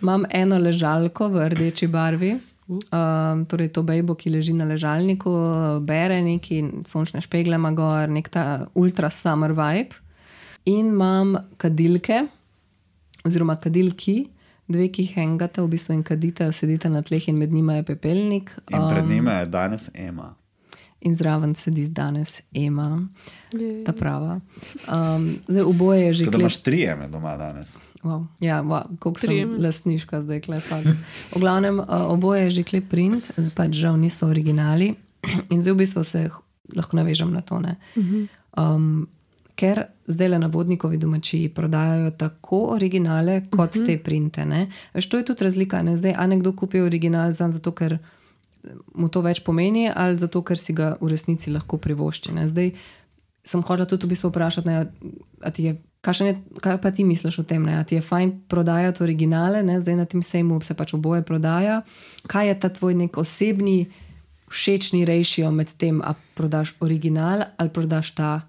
imam eno ležalko v rdeči barvi, um, torej to bejbo, ki leži na ležalniku, bere neki sončne špegle, ima gor, nek ta ultra summer vibe. In imam kadilke, oziroma kadilki, dve, ki hengata v bistvu in kadita, sedita na tleh in med njima je pepelnik. In pred um, njima je danes Ema. In zraven sedi danes Ema, Je. ta prava. Um, zdaj, oboje je že Tako da klep. imaš tri Eme doma danes. Wow. Ja, wow, koliko sem Trijem. lastniška zdaj, klepak. V glavnem, uh, oboje je že klep print, pač žal niso originali. In zdaj v bistvu se lahko navežem na to. ne. Um, ker zdaj le na vodnikovi domačiji prodajajo tako originale kot te printe. Ne? Veš, to je tudi razlika. Ne? Zdaj, a nekdo kupi original zanj zato, ker mu to več pomeni, ali zato, ker si ga v resnici lahko privošči. Ne? Zdaj sem hodila tudi v bistvu vprašati, ne, a ti je, je, kaj pa ti misliš o tem, ne? a ti je fajn prodajati originale, ne? zdaj na tem sejmu se pač oboje prodaja. Kaj je ta tvoj nek osebni, všečni rešio med tem, a prodaš original ali prodaš ta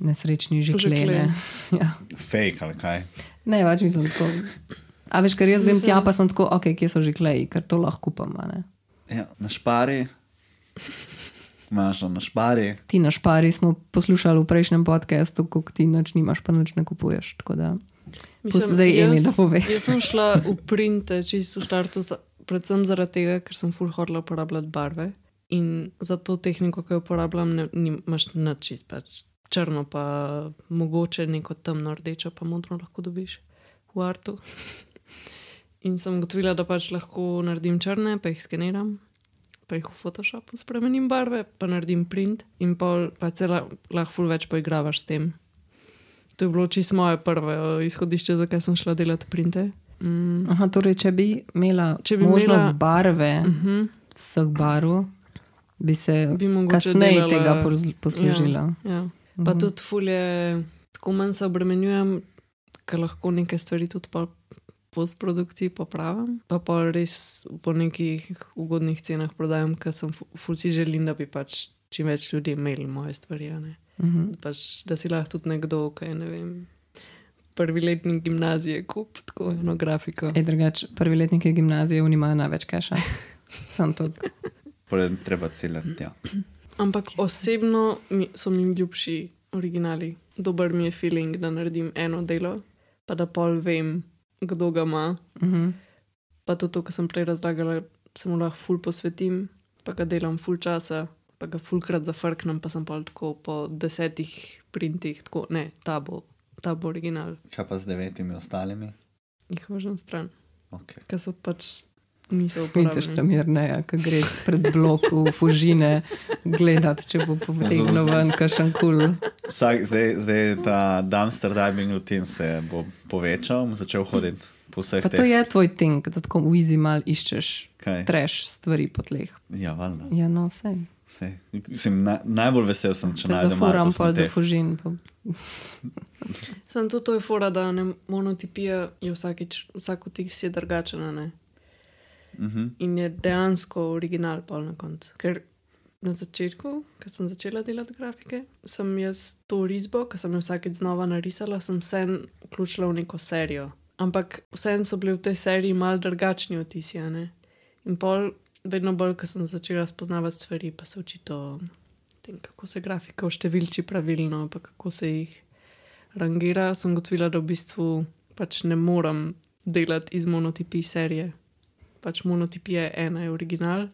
nesrečni žeklene. Žeklen. <laughs> Ja. Fake ali kaj. Ne, več mislim tako. A veš, ker jaz grem Mislim- tja, pa sem tako, ok, kje so že kleji, ker to lahko kupam. a ne. Ja, na špari. Maša na špari. Ti na špari smo poslušali v prejšnjem podkastu, kako ti nič nimaš, pa nič ne kupuješ. Tako da, Pusti zdaj Emi, da pove. Jaz sem šla v printe, čisto v štartu, za- predvsem zaradi tega, ker sem full hodila uporabljati barve. In za to tehniko, ki jo uporabljam, ne, nimaš nič čist pač. Črno, pa mogoče neko temno rdečo, pa modro lahko dobiš v artu. <laughs> In sem ugotovila, da pač lahko naredim črne, pa jih skeniram, pa jih v Photoshopu spremenim barve, pa naredim print in pol, pa cela, lahko več poigravaš s tem. To je bilo čisto moje prvo izhodišče, zakaj sem šla delati printe. Mm. Aha, torej, če bi imela Če bi možnost imela- barve uh Mhm. -huh. vseh barv, bi se Bi kasneje delala- tega poslužila. Ja, ja. Pa tudi fulje, tako manj se obremenjujem, ker lahko neke stvari tudi po postprodukciji popravim. Pa pa res po nekih ugodnih cenah prodajam, ker sem fu- ful si želim, da bi pač čim več ljudi imeli moje stvari. Uh -huh. Pač, da si lahko tudi nekdo, ki je ne vem. Prvi letnik gimnazije, kup tako eno grafiko. Ej, drugač, prvi letniki gimnazije imajo največ keša. <laughs> Sam to. Potem treba ciljati. Ja. Ampak osebno mi, so mi ljubši originali. Dober mi je feeling, da naredim eno delo, pa da pol vem, kdo ga ima. Uh -huh. Pa tudi to, kar sem prej razlagala, se mu lahko ful posvetim, pa ga delam ful časa, pa ga fulkrat zafrknem, pa sem pa tako po desetih printih, tako ne, ta bo, ta bo original, Kaj pa z devetimi ostalimi? jih vržem stran, Okay. ker so pač Vidiš tam mirneja, ki gre pred blok v fužine gledati, če bo potegnil ven kakšen kul. Vsak, zdaj, zdaj ta dumpster diving rutin se bo povečal, bom začel hoditi po vseh Pa to teh. je tvoj ting, da tako v easy mal iščeš Kaj? treš stvari po tleh. Ja, valjda. Ja, no, vse. Sej. Mislim, na, najbolj vesel sem, če najdem zafuram Marto pol do Smeteh. fužin. Pa... Sam to, to je fora, da ne, monotipija je vsakič, vsak od teh je drugačen. Ne. Mhm. In je dejansko original pol na koncu. Ker na začetku, ko sem začela delati grafike, sem jaz to risbo, ki sem jo vsakeč znova narisala, sem vse vključila v neko serijo. Ampak vseeno so bili v tej seriji mal drugačni otisi. a ne. In pol, vedno bolj, ko sem začela spoznavati stvari, pa se učiti o tem, kako se grafika vštevilči pravilno, pa kako se jih rangira, sem gotovila, da v bistvu pač ne morem delati iz monotipij serije. Pač monotipija je ena, je original.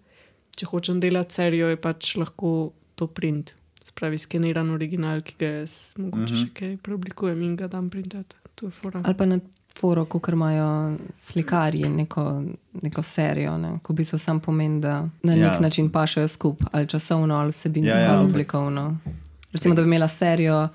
Če hočem delati serijo, je pač lahko to print. Spravi skeniran original, ki ga jaz mogoče mm -hmm. še kaj preoblikujem in ga dam printati. To je fora. Ali pa na foro, kot imajo slikarji neko, neko serijo, ne? ko bi se sam pomen, da na nek Ja. način pašajo skupaj, ali časovno, ali vsebinsko, Ja, ja, ali oblikovno. Recimo, da bi imela serijo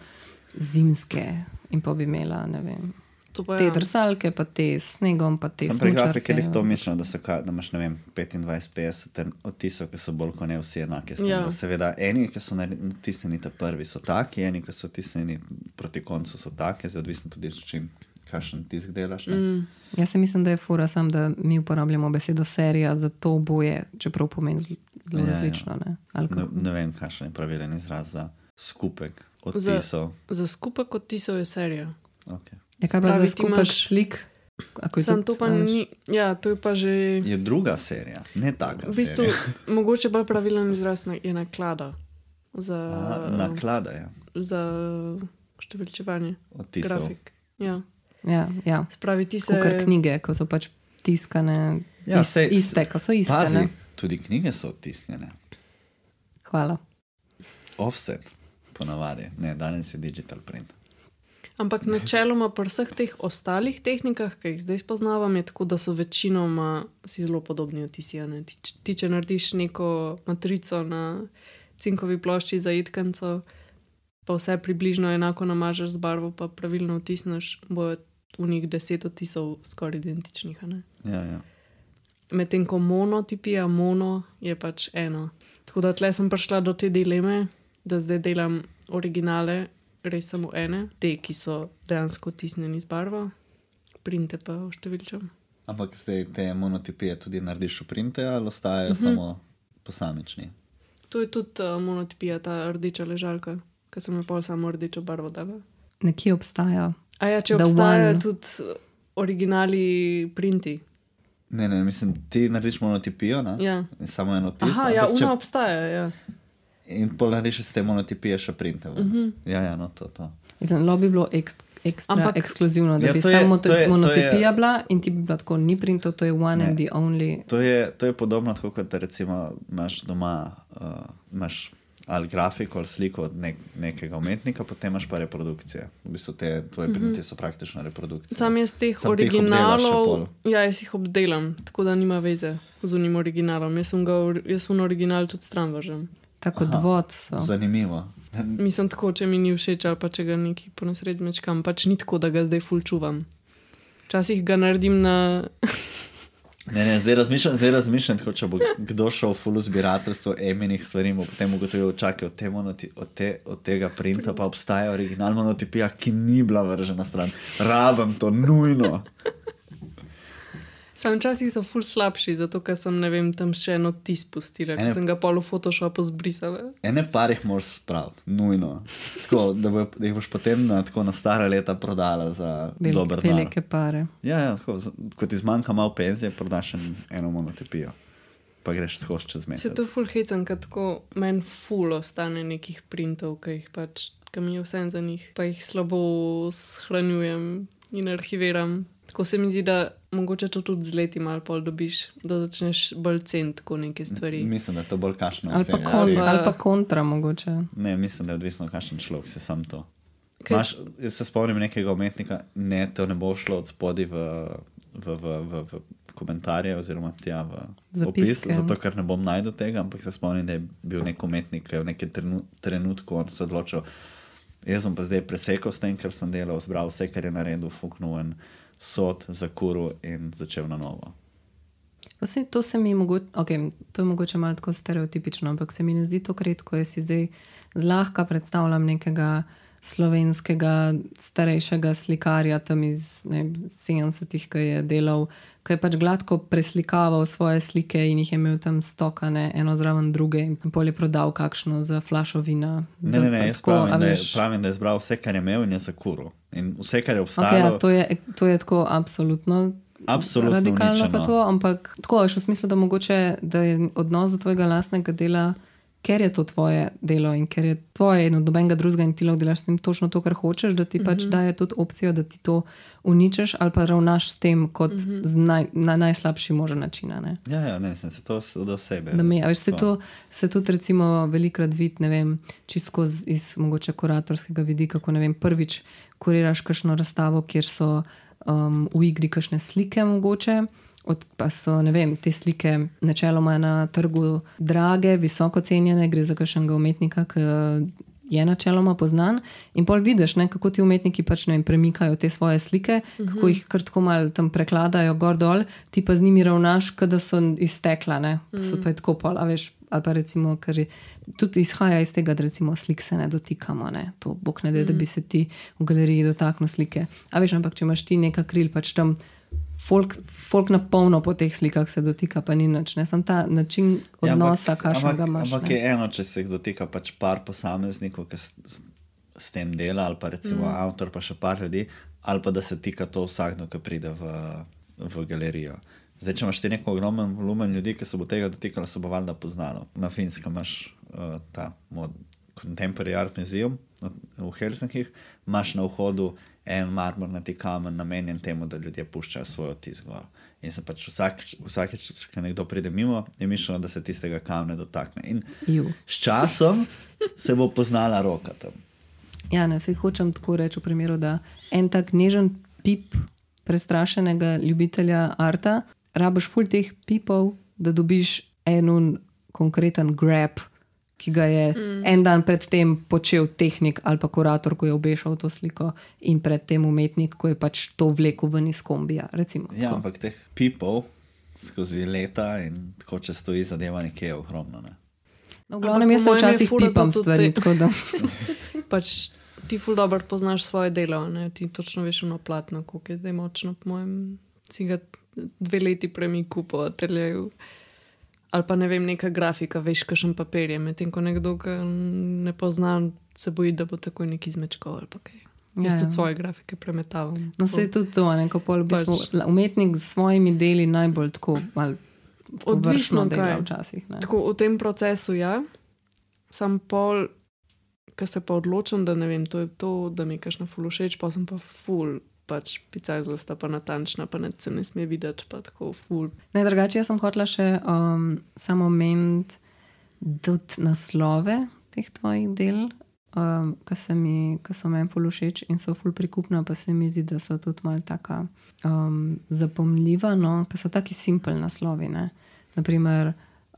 zimske in pa bi imela ne vem, Pa te ja. drsalke, pa te s snegom, pa te Sem pri grafiki smučarke. jih to mišljeno, da, ka- da imaš ne vem, 25-50 odtisov, ki so bolj kot ne vsi enaki. s tem, Ja. da Seveda, eni, ki so natisnjeni ta prvi, so taki, eni, ki so natisnjeni proti koncu, so taki, zdaj odvisno tudi, s čim, kakšen tisk delaš. ne. Mm, Jaz se mislim, da je fura sam, da mi uporabljamo besedo serija za to oboje, čeprav pomeni zelo, Ja, ja. različno. Ne? Ali Ne, ne vem, kakšen je pravilen izraz za skupek Za- odtisov. za skupek odtisov je serija. Okay. Je kaj pa za skupek slik? Sam to pa veš? ni. Ja, to je pa že. Je druga serija, ne taka. V bistvu, <laughs> mogoče bolj pravilen izraz na- je naklada za, A, Naklada je za številčevanje odtisov. grafik. Ja. Ja, ja. Spravi ti se. Kar knjige, ko so pač tiskane, Ja, ist, sej- iste, ko so iste. Pazi, Ne? tudi knjige so odtisnjene. Hvala. Offset, ponavadi, ne, danes je digital print. Ampak načeloma pri vseh teh ostalih tehnikah, ki jih zdaj spoznavam, je tako, da so večinoma si zelo podobni odtisi. a ne. Ti, ti, če narediš neko matrico na cinkovi plošči za itkanco, pa vse približno enako namažeš z barvo, pa pravilno odtisneš, bo v njih deset odtisov skoraj identičnih. Ja, ja. Medtem ko monotipija, mono je pač eno. Tako da tle sem prišla do te dileme, da zdaj delam originale, res samo ene, te, ki so dejansko tisnjeni z barvo, printe pa številčam. Ampak zdaj te monotipije tudi narediš v printe ali ostajajo Mhm. uh -huh. samo posamični. To je tudi uh, monotipija, ta rdeča ležalka, ki sem jo pol samo rdečo barvo dala. Nekje obstaja. A ja, če The obstajajo one. tudi uh, originali printi. Ne, ne, mislim, ti narediš monotipijo, ne? Ja. Samo eno tisto. Aha, ja, če- una obstaja. Ja. In pol narediš iz te monotipije še printe. Uh Mhm. -huh. Ja, ja, no to. to. Mislim, lo bi bilo ekst, ekstra Ampak- ekskluzivno, da Ja, bi to je- samo to je- to monotipija je- bila in ti bi bila tako, ni printov, to je one Ne. and the only. To je, to je podobno, tako kot recimo imaš doma uh, imaš ali grafiko ali sliko od nek, nekega umetnika, potem imaš pa reprodukcije. V bistvu te tvoje mm -hmm. printe so praktično reprodukcije. Sam jaz teh ti še originalov, ja, jaz jih obdelam, tako da nima veze z unim originalom. Jaz sem ga, jaz un original tudi stran vržem. Tako dvod so. Zanimivo. Mislim tako, če mi ni všeč ali pa če ga neki po nasred zmečkam, pač ni tako, da ga zdaj fulčuvam. Včasih ga naredim na. <laughs> Ne, ne, zdaj razmišljam, zdaj razmišljam tako, če bo kdo šel v full zbirateljstvo emenih stvari, bo potem ugotovil, čakaj, od, te monoti, od, te, od tega printa pa obstaja original monotipija, ki ni bila vržena stran. Rabam to nujno. Sam včasih so ful slabši, zato ker sem vem, tam še eno tis pustila, Ene- ker sem ga pol v Photoshopu zbrisala. Ene par jih moraš spraviti, nujno. Tako, da, bo, da jih boš potem na, tako na stara leta prodala za Vel, dober denar. velike pare. Ja, ja tako, ko ti zmanjka malo penzije, prodaš en- eno monotipijo. Pa greš skozi čez Se mesec. to ful hecam, ker tako meni ful ostane nekih printov, ki jih pač, ki mi je vse za njih, pa jih slabo shranjujem in arhiviram. Tako se mi zdi, da mogoče to tudi z leti malo pol dobiš, da začneš bolj ceniti neke stvari. Mislim, da je to bolj kašno. Ali pa, kon, Si- ali pa kontra, mogoče. Ne, mislim, da je odvisno, kakšen človek si sam to. Kaj Maš, jaz se spomnim nekega umetnika, ne, to ne bo šlo od spodaj v v, v, v, v komentarje oziroma tja v opis, Zapiske. zato ker ne bom najdel tega, ampak se spomnim, da je bil nek umetnik, ki je v nekem trenu, trenutku se odločil. Jaz sem pa zdaj presekal s tem, kar sem delal, zbral vse, kar je naredil, fuknul en sod, zakuril in začel na novo. Vse, to se mi mogoče, okay, to je mogoče malo tako stereotipično, ampak se mi ne zdi to redko. Jaz si zdaj zlahka predstavljam nekega slovenskega starejšega slikarja tam iz ne vem, 70-ih, ki je delal, ki je pač gladko preslikaval svoje slike in jih je imel tam stokane, eno zraven druge, in pol je prodal kakšno za flašo vina. Ne, ne, ne, jaz tako, pravim, da je, veš. pravim, da je zbral vse, kar je imel in je zakuril. In vse, kar je Okay, obstajalo, ja, to, je, to je tako absolutno. Absolutno radikalno pa uničeno. to, ampak tako veš, v smislu, da, mogoče, da je odnos do tvojega lastnega dela, ker je to tvoje delo in ker je tvoje in od nobenega drugega in ti lahko delaš s tem točno to, kar hočeš, da ti mm -hmm. pač daje tudi opcijo, da ti to uničeš ali pa ravnaš s tem kot mm -hmm. z naj, na najslabši možen način. ne. Ja, ja, ne, mislim, se to s- od osebe. Da me, a veš, se, to, se tudi recimo velikrat vidi, ne vem, čisto iz, iz mogoče kuratorskega vidika, ko ne vem, prvič kuriraš kakšno razstavo, kjer so um, v igri kakšne slike mogoče. Od, pa so vem, te slike načeloma na trgu drage, visoko cenjene, gre za kakšnega umetnika, ki je načeloma poznan. In pol vidiš, ne, kako ti umetniki pač, ne vem, premikajo te svoje slike, uh -huh. kako jih kar tako malo tam prekladajo gor dol, ti pa z njimi ravnaš, kot da so iztekla, ne, pa so pa je tako pol, a veš. Ali pa recimo, ker je, tudi izhaja iz tega, da recimo slik se ne dotikamo. Ne? To bog ne da, da bi se ti v galeriji dotaknil slike. A veš, ampak če imaš ti nekaj kril, pač tam folk, folk na polno po teh slikah se dotika, pa ni nič. Ne? Sam ta način Ja, odnosa, ampak- kakšnega ampak- imaš. Ampak ne. je eno, če se jih dotika pač par posameznikov, ki s, s, s tem dela, ali pa recimo mm. avtor, pa še par ljudi, ali pa da se tika to vsakdo, ki pride v, v galerijo. Zdaj, če imaš ti neko ogromen volumen ljudi, ki se bo tega dotikalo, se bo valjda poznalo. Na Finskem imaš uh, ta mod, Contemporary Art Museum v Helsinkih, imaš na vhodu en marmornati kamen, namenjen temu, da ljudje puščajo svoj otis gor. In se pač vsakič, vsakič, ko nekdo pride mimo, je mišljeno, da se tistega kamna dotakne. In Ju. s časom se bo poznala roka tam. Ja, ne, se hočem tako reči v primeru, da en tak nežen pip prestrašenega ljubitelja arta, rabiš ful teh pipov, da dobiš en konkreten grab, ki ga je mm. en dan predtem počel tehnik ali pa kurator, ko je obešal to sliko, in predtem umetnik, ko je pač to vlekel ven iz kombija. Recimo, Ja, tako. ampak teh pipov skozi leta in tako če stoji zadeva nekje je ogromno. Ne? No, v glavnem, jaz se včasih pipam stvari. te- tako da- <laughs> Pač ti ful dobro poznaš svoje delo, ne? ti točno veš ono platno, koliko je zdaj močno, po mojem, si ga dve leti premiku po ateljeju. Ali pa ne vem, neka grafika, veš, kakšen papir je, medtem ko nekdo, ki ne pozna, se boji, da bo takoj neki zmečkal ali kaj. Ja, Jaz ja. tudi svoje grafike premetavam. No, se je tudi to, ne, ko pol Pač- umetnik z svojimi deli najbolj tako Odvisno, dela kaj. včasih. Ne. Tako v tem procesu, ja, sam pol, ki se pa odločim, da ne vem, to je to, da mi je kašna ful všeč, pa sem pa ful, pač pica zlasta, pa natančna, pa ne, se ne sme videti, pa tako ful. Ne, drugače, jaz sem hotela še um, samo omeniti tudi naslove teh tvojih del, um, ki mi- ki so meni ful všeč in so ful prikupna, pa se mi zdi, da so tudi malo taka um, zapomljiva, no, pa so taki simpel naslovi. Ne? Naprimer,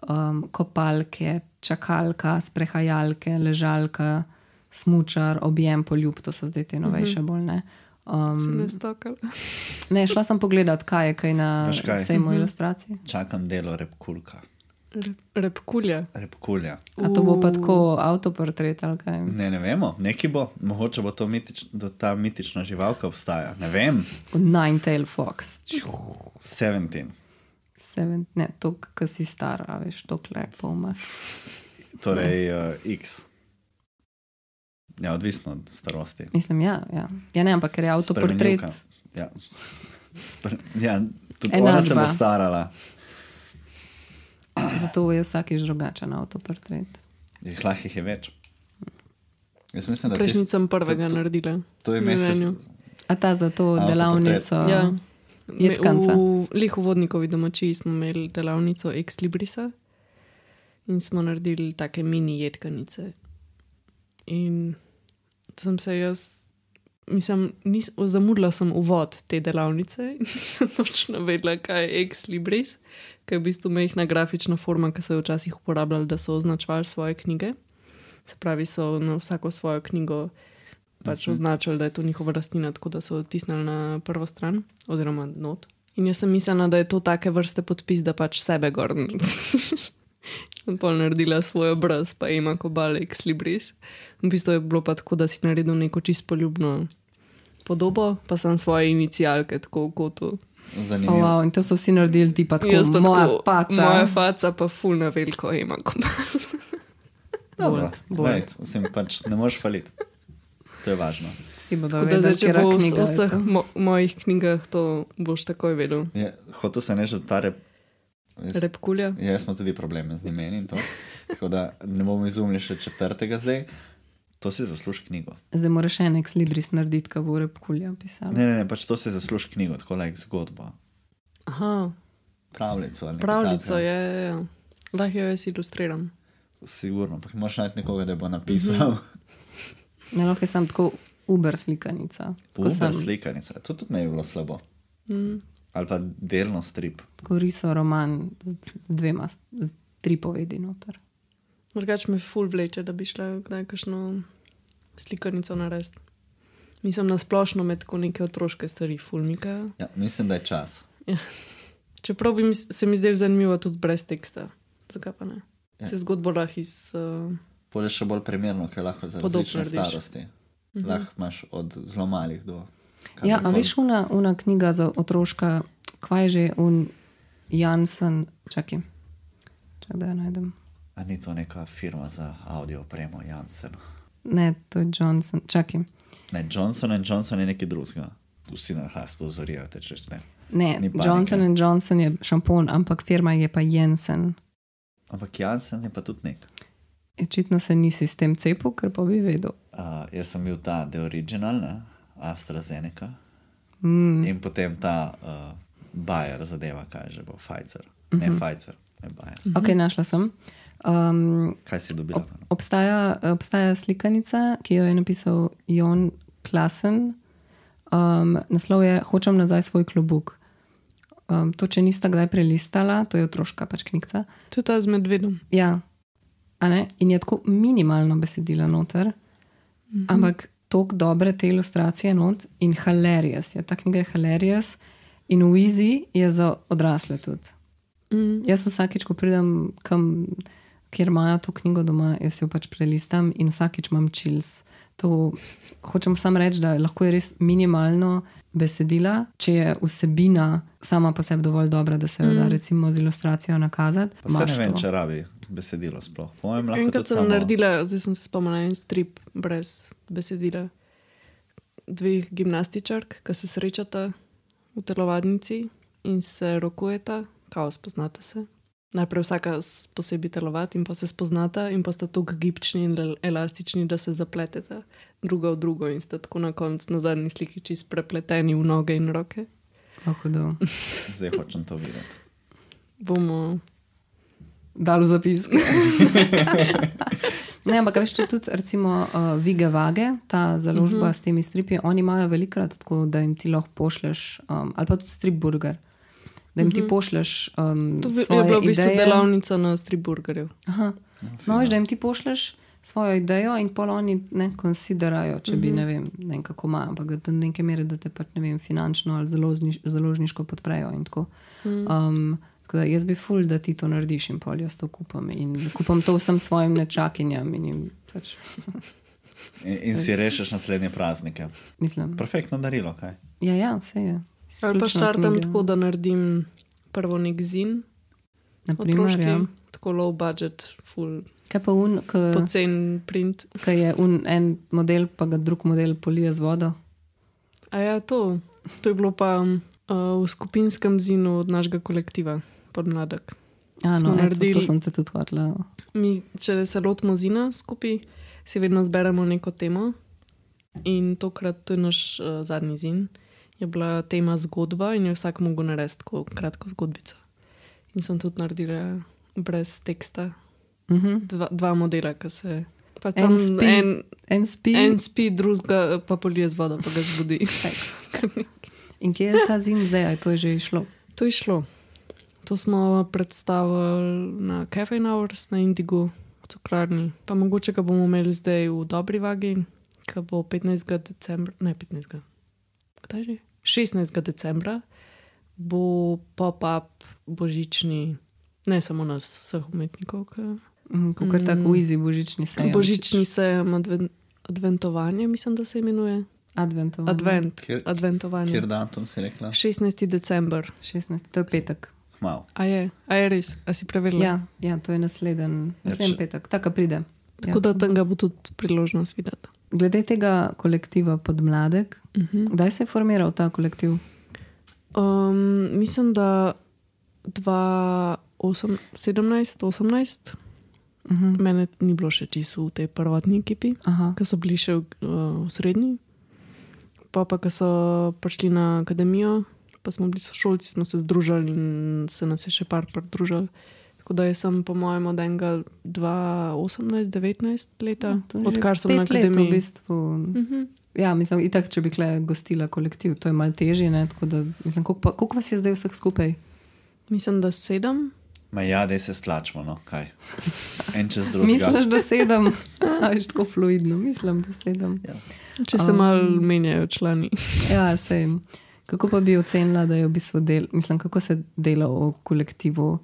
um, kopalke, čakalka, sprehajalke, ležalka, smučar, objem, poljub, to so zdaj te novejše bolj. Ne? Sem Um, ne ne, šla sem pogledat, kaj je kaj na Veš kaj? sejmu ilustracij. Čakam delo repkulka. Rep, repkulja. Repkulja. A to bo pa tako avtoportret ali kaj? Ne, ne vemo, neki bo, mogoče bo to mitič, da ta mitična živalka obstaja. Ne vem, Nine-tail fox. 17. Seven, ne, to, ki si star, a veš, to klepo imaš. Torej, uh, X. Ja, odvisno od starosti. Mislim, ja, ja. ja ne, ampak ker je avtoportret. Ja. Spre, ja, tudi ona se bo starala. Zato je vsakič drugačen avtoportret. Jih lahko jih je več. Jaz mislim, da Prejšnjič tist, sem prvega to- to- naredila. to je mesec. A ta za to Avtoportret. delavnico? Ja. Je Me- tkanca. V Lih v vodnikovi domačiji smo imeli delavnico Ex Librisa in smo naredili take mini jedkanice. In sem se jaz Mislim, nis, zamudila sem uvod te delavnice in <laughs> nisem točno vedela, kaj je ex libris, ki je v bistvu mehna grafična forma, ki so jo včasih uporabljali, da so označevali svoje knjige. Se pravi, so na vsako svojo knjigo pač označili, da je to njihova rastlina, tako da so jo tisnili na prvo stran oziroma not. In jaz sem mislila, da je to take vrste podpis, da pač sebe gor. <laughs> Sem pa naredila svoj obraz, pa ima kobal ex libris. V bistvu je bilo pa tako, da si naredil neko čisto poljubno podobo, pa sem svoje inicijalke tako kotu. Oh, Zanimivo. wow, in to so vsi naredili, ti pa tako, Jaz pa moja tako, paca. moja faca pa fulna veliko ima kobal. <laughs> Vsem pač ne moreš faliti. To je važno. Vsi bodo Tako da vedeli, zdaj, če bo v vseh mo mojih knjigah, to boš takoj vedel. Je, hotel sem reči, da ta rep. Jaz, Repkulja. ja, smo tudi probleme z imeni in to. Tako da ne bomo izumili še četrtega zdaj. To si zasluži knjigo. Zdaj moraš en ex libris narediti, kaj bo repkulja pisala. Ne, ne, ne, pač to si zasluži knjigo, tako like zgodbo. Aha, Pravljico. pravljico je, je, je. lahko jo jaz ilustriram. Sigurno, pa moraš najti nekoga, da bo napisal. <laughs> Ne lahko je sam tako uber slikanica. Uber sem slikanica. To tudi ne bi bilo slabo. Mm. Ali pa delno strip. tako risal roman z, dvema, z tri povedi noter. Drugač me ful vleče, da bi šla kdaj kakšno slikanico narediti. Mislim na splošno med tako neke otroške stvari, fulnika. Ja, mislim, da je čas. Čeprav bi se mi zdelo zanimivo tudi brez teksta. Zakaj pa ne? Ja. Se zgodbo lahko iz. Uh, Pole še bolj primerno, ker lahko za različne starosti. Lahko imaš od zelo malih do. Ja, a veš, una, una knjiga za otroška, kvaj je že un Jansen, čakaj, čakaj, da jo najdem. A ni to neka firma za audio opremo, Janssen. Ne, to je Johnson, čakaj. Ne, Johnson Johnson je nekaj drugega. Vsi na hlas pozorijo, te češ ne. Ne, Ni. Johnson and Johnson je šampon, ampak firma je pa Jensen. Ampak Janssen je pa tudi nek. Očitno se nisi s tem cepil, ker pa bi vedel. Uh, jaz sem bil ta The Original, ne? AstraZeneca. Mm. In potem ta uh, Bayer zadeva, kaj že bo, Pfizer. Ne Mhm. Pfizer, ne Bayer. Ok, našla sem. Um, Kaj si dobila? ob, obstaja, obstaja slikanica, ki jo je napisal Jon Klasen. Um, naslov je Hočem nazaj svoj klobuk. Um, to, če nista kdaj prelistala, to je otroška pač knjiga. to je ta z medvedom. Ja, a ne? in je tako minimalno besedilo noter, mm -hmm. ampak tako dobre te ilustracije not in hilarious je. Ta knjiga je hilarious in Weezy je za odrasle tudi. Mm. Jaz vsakič, ko pridem kam, kjer imajo to knjigo doma, jaz jo pač prelistam in vsakič imam čils. To hočem samo reči, da lahko je res minimalno besedila, če je vsebina sama po sebi dovolj dobra, da se jo da recimo z ilustracijo nakazati. Pa se ne vem, to. če rabi besedilo sploh. Po mojem, lahko Enkrat sem samo. naredila, zdaj sem se spomnila en strip brez besedila. Dveh gimnastičark, ki se srečata v telovadnici in se rokujeta, kao spoznata se. Najprej vsaka posebej telovati in pa se spoznata, in pa sta tako gibčni in el- elastični, da se zapleteta druga v drugo in sta tako na koncu na zadnji sliki čist prepleteni v noge in roke. Oh. Zdaj hočem to videti. Bomo. Dal v zapis. <laughs> ne, ampak veš, če tudi recimo uh, Vige Vage, ta založba uh -huh. s temi stripi, oni imajo velikrat tako, da jim ti lahko pošleš, um, ali pa tudi strip burger. Da jim uh -huh. ti pošleš um, To bi- je bila v bistvu ideje. delavnica na striburgerju. Aha. No, veš, da jim ti pošleš svojo idejo in pol oni ne konsiderajo, če bi ne vem, ne vem kako ima, ampak da do neke mere, da te pač ne vem, finančno ali založniš, založniško podprejo. in tako. Um, tako da jaz bi ful, da ti to narediš in pol jaz to kupam in kupam to vsem svojim nečakinjam in jim pač <laughs> In, in si rešeš naslednje praznike. mislim. Perfektno darilo, kaj? Ja, ja, vse je. Ali pa štartam knjige. tako, da naredim prvo nek zin, Naprimer, otroški, ja. tako low budget, full Kaj pa un, pocen print. ki je un, en model, pa ga drug model polije z vodo? A ja, to, to je bilo pa uh, v skupinskem zinu od našega kolektiva, podmladek. A, Smo no, naredili- to sem te tudi hotela. Mi, če se lotimo zina skupaj, si vedno zberemo neko temo. In tokrat, to je naš uh, zadnji zin, je bila tema zgodba in je vsak mogel narediti tako kratko zgodbico. In sem tudi naredila brez teksta. Uh -huh. Dva, dva modela, ki se Pač En spi. en, En spi. en spi, drugega pa polije z vodo, pa ga zbudi. In kje je ta zim zdaj, ali to je že išlo? To je šlo. To smo predstavili na Cafe Hours na Indigo, v cukrarni. Pa mogoče ga bomo imeli zdaj v dobri vagi, ki bo 15. decembra, ne 15. Kdaj že? 16. decembra bo pop-up božični, ne samo nas, vseh umetnikov. Ki... Mm, Kot mm. tako easy božični sejem. Božični sejem adven, adventovanje, mislim, da se imenuje. Adventov. Advent, Kjer- adventovanje. Kjer datum si rekla? 16. december. 16. To je petek. Mal. A je, a je res, a si preverila? Ja, ja, to je naslednji Ja, naslednji če- petek, tako pride. Tako da tam ga bo tudi priložnost videti. Glede tega kolektiva Podmladek, Uh -huh. kdaj se je formiral ta kolektiv? um, mislim, da 2017-18, Uh -huh. mene ni bilo še čisto v tej prvotni ekipi, ki so bili še v, uh, v srednji. Pa pa, ko so prišli na akademijo, pa smo bili sošolci, smo se združili in se nas je še par pridružili. Tako da sem, po mojem, od enega 2018-19 leta, že odkar sem na let akademiji. V bistvu, Uh -huh. ja, mislim, itak, če bi kle gostila kolektiv, to je malo težje. ne, tako da, mislim, Koliko, pa, koliko vas je zdaj vseh skupaj? Mislim, da sedem. Ma ja, da se stlačimo, no kaj. En čez drugega. Misliš, da sedem? A je tako fluidno, mislim, da sedem. Ja. Če se Um, malo menjajo člani. Ja, sej. Kako pa bi ocenila, da je v bistvu del, mislim, kako se delo v kolektivu,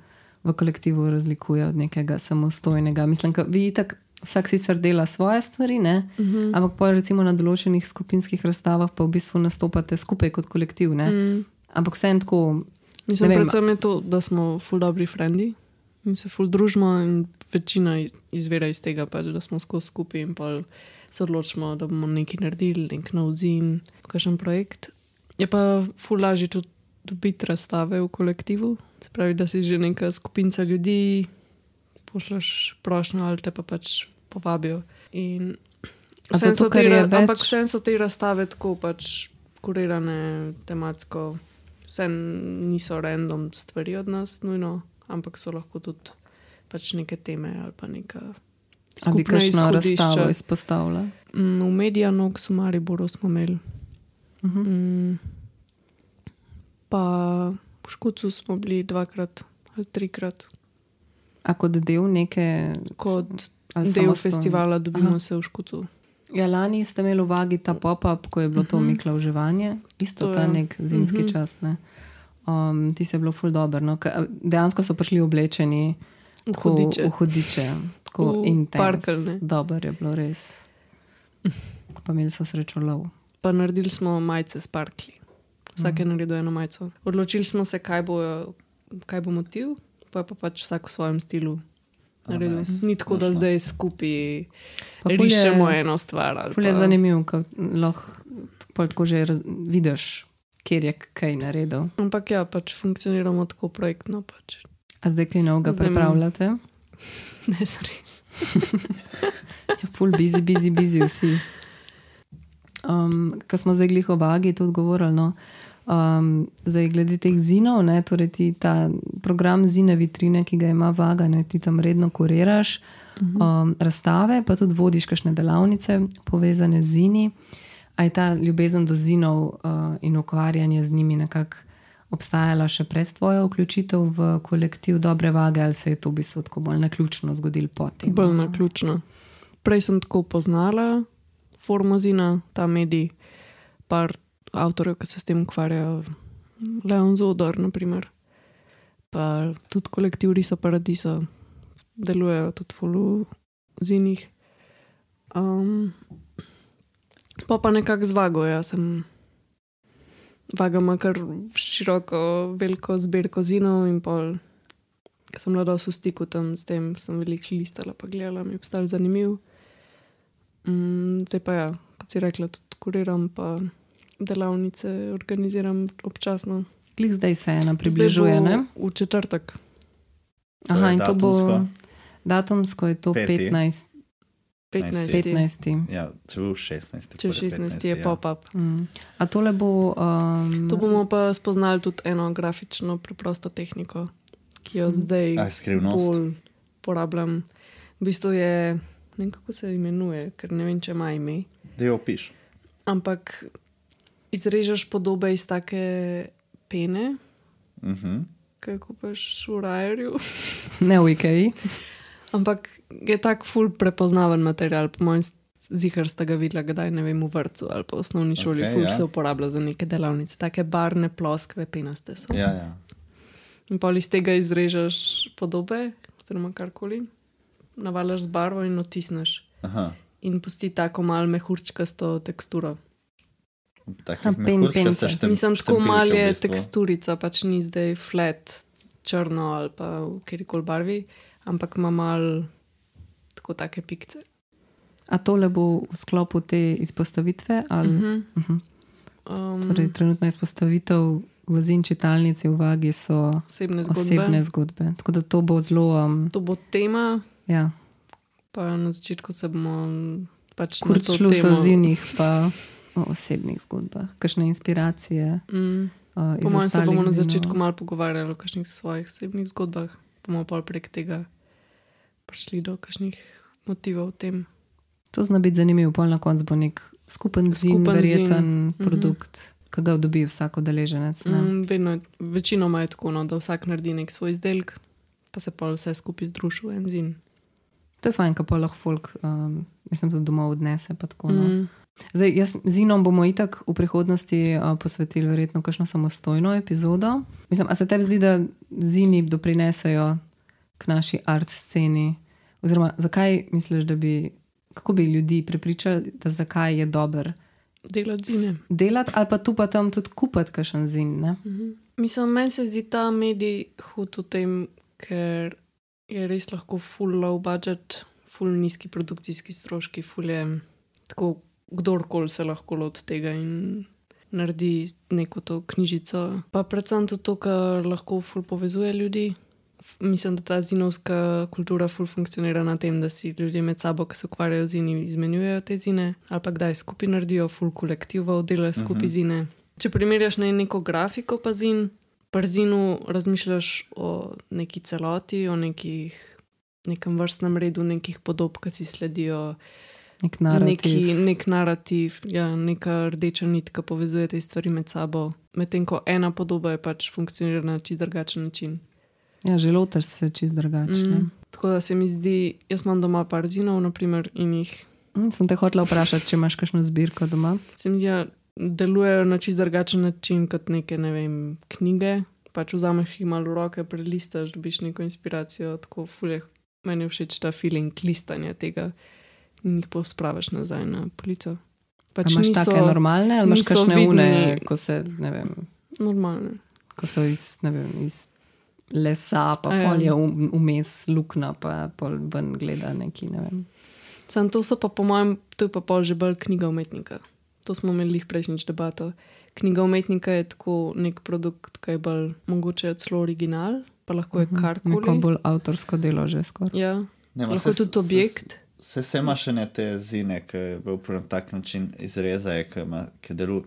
v kolektivu razlikuje od nekega samostojnega? Mislim, da vi tak, vsak sicer dela svoje stvari, ne? Uh -huh. ampak pa recimo na določenih skupinskih razstavah pa v bistvu nastopate skupaj kot kolektiv. Ne? mm. Ampak vse tako, Mislim, vem. predvsem je to, da smo ful dobri frendi in se ful družimo, in večina izvira iz tega, pač, da smo skozi skupaj in pol se odločimo, da bomo nekaj naredili, nek nov zin, kakšen projekt. Je pa ful lažje tudi dobiti razstave v kolektivu, se pravi, da si že neka skupinca ljudi, pošljaš prošnjo ali te pa pač povabijo. In zato, so te, več- ampak vseeno so te razstave tako pač kurirane tematsko vse niso random stvari od nas, nujno, ampak so lahko tudi pač neke teme ali pa neka. da bi kakšno izhodišča. razstavo izpostavila. Mm, V Medijanu, v Mariboru smo imeli. Uh -huh. Mm, pa v Škucu smo bili dvakrat ali trikrat, A kot del neke. kot del festivala, dobimo Aha. Se v Škucu. Ja, lani ste imeli v vagi ta pop-up, ko je bilo to Mhm. Miklauževanje, isto To ta je. nek zimski Mhm. čas. Ne? Um, ti se je bilo ful dobro. No? Ka- Dejansko so prišli oblečeni V tako hudiče. v hudiče, tako V intenzivno. Dobro je bilo res. <laughs> Pa imeli so srečo lov. Pa naredili smo majice s parkli. Vsak je naredil eno majico. Odločili smo se, kaj bo, kaj bo motiv, pa je pa pač vsak v svojem stilu. naredil. nice. Ni tako, da zdaj skupaj Pa ful je- rišemo eno stvar. Ful je pa- zanimivo, ko lahko tako že raz, vidiš, kjer je kaj naredil. Ampak ja, pač funkcioniramo tako projektno. Pač. A zdaj kaj novega Zdaj- pripravljate? <laughs> Ne, zares. <laughs> Ja, ful, busy, busy, busy vsi. Um, Ko smo zdaj glih o vagi, tudi govorili. No, um, zdaj, glede teh zinov, ne, torej ti ta program zine vitrine, ki ga ima vaga, ne, ti tam redno kuriraš um, razstave, pa tudi vodiš kakšne delavnice povezane z zini. A je ta ljubezen do zinov uh, in ukvarjanje z njimi nekako obstajala še pred tvojo vključitev v kolektiv dobre vage, ali se je to v bistvu tako bolj naključno zgodilo potem? Bolj na ključno. Prej sem tako poznala formozina, ta medij, par avtorjev, ki se s tem ukvarjajo, Leon Zodor, naprimer. pa tudi kolektiv Riso Paradiso, delujejo tudi v zinih. Um, pa pa nekako zvago, jaz sem. Vagama kar široko, veliko zbirko zinov in pol Ko sem bila dosti v stiku tam s tem, sem veliko listala, pa gledala, mi je postal zanimiv. Mm, zdaj pa ja, kot si rekla, tudi kuriram, pa delavnice organiziram občasno. Klik zdaj se ena približuje. Ne? V četrtek. To Aha, je in to bo datumsko? datumsko, je to Peti. 15. 15. 15. Ja, če bo 16. Če 16 je ja. pop-up. Mm. A tole bo. Um, Tu bomo pa spoznali tudi eno grafično, preprosto tehniko, ki jo zdaj A, bolj uporabljam. V bistvu je ne vem, kako se imenuje, ker ne vem, če ima ime. Da jo opiš. Ampak izrežeš podobe iz take pene, Mhm. ki jo kupaš v Rajerju. <laughs> Ne v IKEA. Ampak je tak ful prepoznaven material, po mojem, zihar sta ga videla, kdaj ne vem, v vrtu ali pa v osnovni šoli. Okay, ful ja. se uporablja za neke delavnice, take barne, ploskve, penaste so. Ja, ja. In pa iz tega izrežeš podobe, oziroma karkoli, navalaš z barvo in otisneš. Aha. In pusti tako malo mehurčkasto teksturo. Mehurčkaste pence. štem- Mislim, tako malo v je bistvu. teksturica, pač ni zdaj flat, črno ali pa v kjerkoli barvi, ampak ima malo tako take pikce. A tole bo v sklopu te izpostavitve? Ali, uh -huh. Uh -huh. Um, Torej, trenutna izpostavitev v zin čitalnici v Vagi so osebne zgodbe. osebne zgodbe. Tako da to bo zelo. Um, To bo tema, ja. pa na začetku se bomo pač so temo- zinih, pa o osebnih zgodbah, kakšne inspiracije. Mm. Uh, Po mojem se bomo na začetku malo pogovarjali o kakšnih svojih osebnih zgodbah, bomo pa prek tega prišli do kakšnih motivov v tem. To zna biti zanimivo, pol na koncu bo nek skupen zin, Skupen verjeten zin. Mhm. produkt, mm -hmm. ki ga dobi vsak udeleženec. ne. Mm, vedno, večinoma je tako, no, da vsak naredi nek svoj izdelek, pa se pa vse skupaj združi v en zin. To je fajn, ko pa lahko folk, um, mislim, tudi domov odnese. Tako, no. Mm. Zdaj, jaz, zinom bomo itak v prihodnosti uh, posvetili verjetno kakšno samostojno epizodo. Mislim, a se tebi zdi, da zini doprinesejo k naši art sceni? Oziroma, zakaj misliš, da bi, kako bi ljudi prepričali, da zakaj je dober Delati zine. delati, ali pa tu pa tam tudi kupiti kakšen zin? Ne? Mislim, meni se zdi ta medij hud v tem, ker je res lahko full low budget, full nizki produkcijski stroški, full je tako, kdorkoli se lahko loti tega in naredi neko to knjižico. Pa predvsem tudi to, kar lahko full povezuje ljudi. Mislim, da ta zinovska kultura ful funkcionira na tem, da si ljudje med sabo, ki se ukvarjajo z zini, izmenjujejo te zine, ali pa kdaj skupaj naredijo, ful kolektivov delajo skupaj uh -huh. zine. Če primerjaš ne neko grafiko, pa zin, pri zinu razmišljaš o neki celoti, o nekih, nekem vrstnem redu, nekih podob, ki si sledijo, Nek narativ. neki, nek narativ, ja, neka rdeča nit, ki povezuje te stvari med sabo. Medtem ko ena podoba je pač funkcionira na čist drugačen način. Ja, želoter se čist drugačne. Mm. Tako da se mi zdi, jaz imam doma par zinov, naprimer, in jih Mm, sem te hotela vprašati, če imaš kakšno zbirko doma. se mi zdi, da delujejo na čist drugačen način kot neke ne vem, knjige. Pač vzameš jih malo v roke, prelistaš, dobiš neko inspiracijo, tako fulje. Meni je všeč ta feeling listanja tega in jih pospraviš nazaj na polico. Pa Pač imaš niso take normalne ali imaš kakšne vidni- une, ko, se, ne vem, normalne. ko so iz, ne vem, iz lesa, pa A ja. pol je vmes luknja, pa pol ven gleda neki. Ne vem. Sam to so pa po mojem, to je pa pol že bolj knjiga umetnika. To smo imeli prejšnjič debato. Knjiga umetnika je tako nek produkt, ki je bolj mogoče celo original, pa lahko je Neko karkoli. bolj avtorsko delo že skoraj. Ja, Ne, lahko je saj- tudi objekt. Se, se ima še ne te zine, ki je bil na tak način izrezaj, ki, ima, ki delu,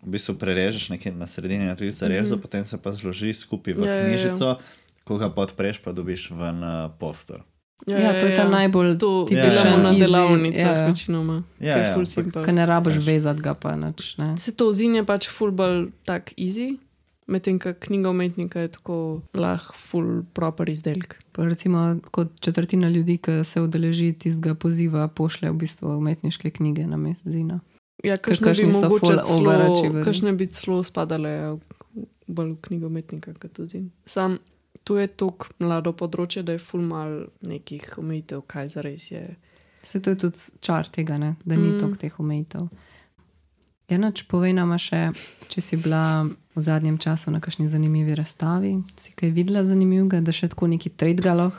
v bistvu prerežeš nekje na sredini, narediš za rezo, mm -hmm. potem se pa zloži skupaj v Mhm. Ja, ja, ja. knjižico, ko ga pa odpreš, pa dobiš ven uh, prostor. Ja, to je ta najbolj To tipičen delamo na delavnicah, ja. večinoma. Ja, ja, full ampak- simple. Ker ne rabiš vezati ga pa nič. Ne? Se to zin je pač full bolj tak easy, medtem ko knjiga umetnika je tako lah, full proper izdelek. Pa Recimo, kot četrtina ljudi, ki se udeleži tistega poziva, pošlje v bistvu umetniške knjige na mest zina. Ja, kakšne bi mogoče celo, kakšne bi celo spadale ja, v- bolj v knjigo umetnika kot to zin. Sam tu je tako mlado področje, da je full mal nekih omejitev, kaj zares je. Vse to je tudi čar tega, ne? da ni Mm. toliko teh omejitev. Enoč povej nam še, če si bila v zadnjem času na kakšni zanimivi razstavi, si kaj videla zanimivega, da še tako neki tredgaloh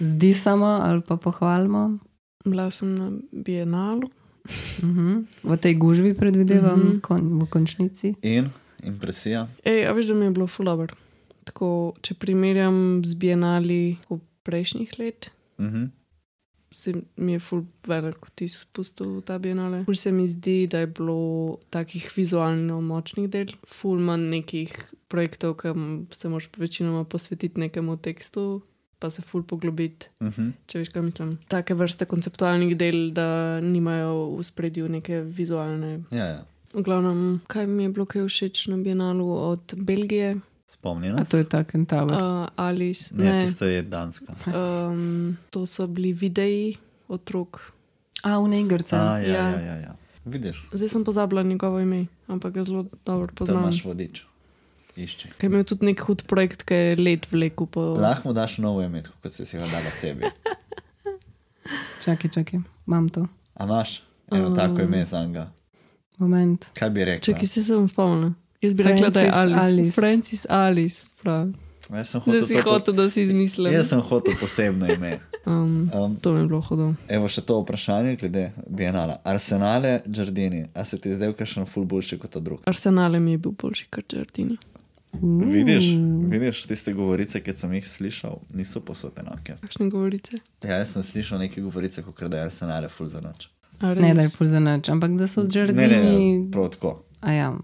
zdi samo ali pa pohvalimo. Bila sem na bienalu, Uh -huh. V tej gužvi predvidevam, uh Mhm. -huh. kon, v končnici. In impresija. Ej, a veš, da mi je bilo full over. Tako, če primerjam z bienali v prejšnjih let, Uh -huh. se mi je ful velik vtis spustil v ta bienale. Ful se mi zdi, da je bilo takih vizualno močnih del, ful manj nekih projektov, ki m- se moraš večinoma posvetiti nekemu tekstu. pa se ful poglobiti. Uh -huh. Če veš, kaj mislim. Take vrste konceptualnih del, da nimajo v spredju neke vizualne. Ja, ja. V glavnem, kaj mi je bilo kaj všeč na Bienalu od Belgije, Spomni A nas. to je ta kentaur. uh, Alice. Ne, ne, tisto je Danska. Um, to so bili videi otrok. A, v negrce. A, ja, Ja. ja, ja, ja. Vidiš, Zdaj sem pozabila njegovo ime, ampak ga zelo dobro poznam. imaš vodič. Išči. Kaj je imel tudi nek hud projekt, ki je let vlekel po. Lahko mu daš novo ime, kot si ga dala sebi. <laughs> Čakaj, čakaj, imam to. A imaš eno tako ime za njega? Moment. Kaj bi rekel? Čakaj, se sem spomnila. Jaz bi rekla, da je Francis Alice. Alice. Francis Alice. Prav. Jaz sem Da hotel, si to hotel, da si izmislim. jaz sem hotel posebno ime. <laughs> Um, Um, to mi je bilo hudo. evo še to vprašanje glede Bienala. Arsenale, Giardini, a se ti zdaj kakšen ful boljši kot ta drug? Arsenale mi je bil boljši kot Džardini. Vidiš, vidiš, tiste govorice, ki sem jih slišal, niso posod enake. Kakšne govorice? Ja, jaz sem slišal neke govorice, kot da je Arsenale ful za noč. Ne, da je pol za nič, ampak da so Ne, ne, Džardini. ne, prav tako. A Ja.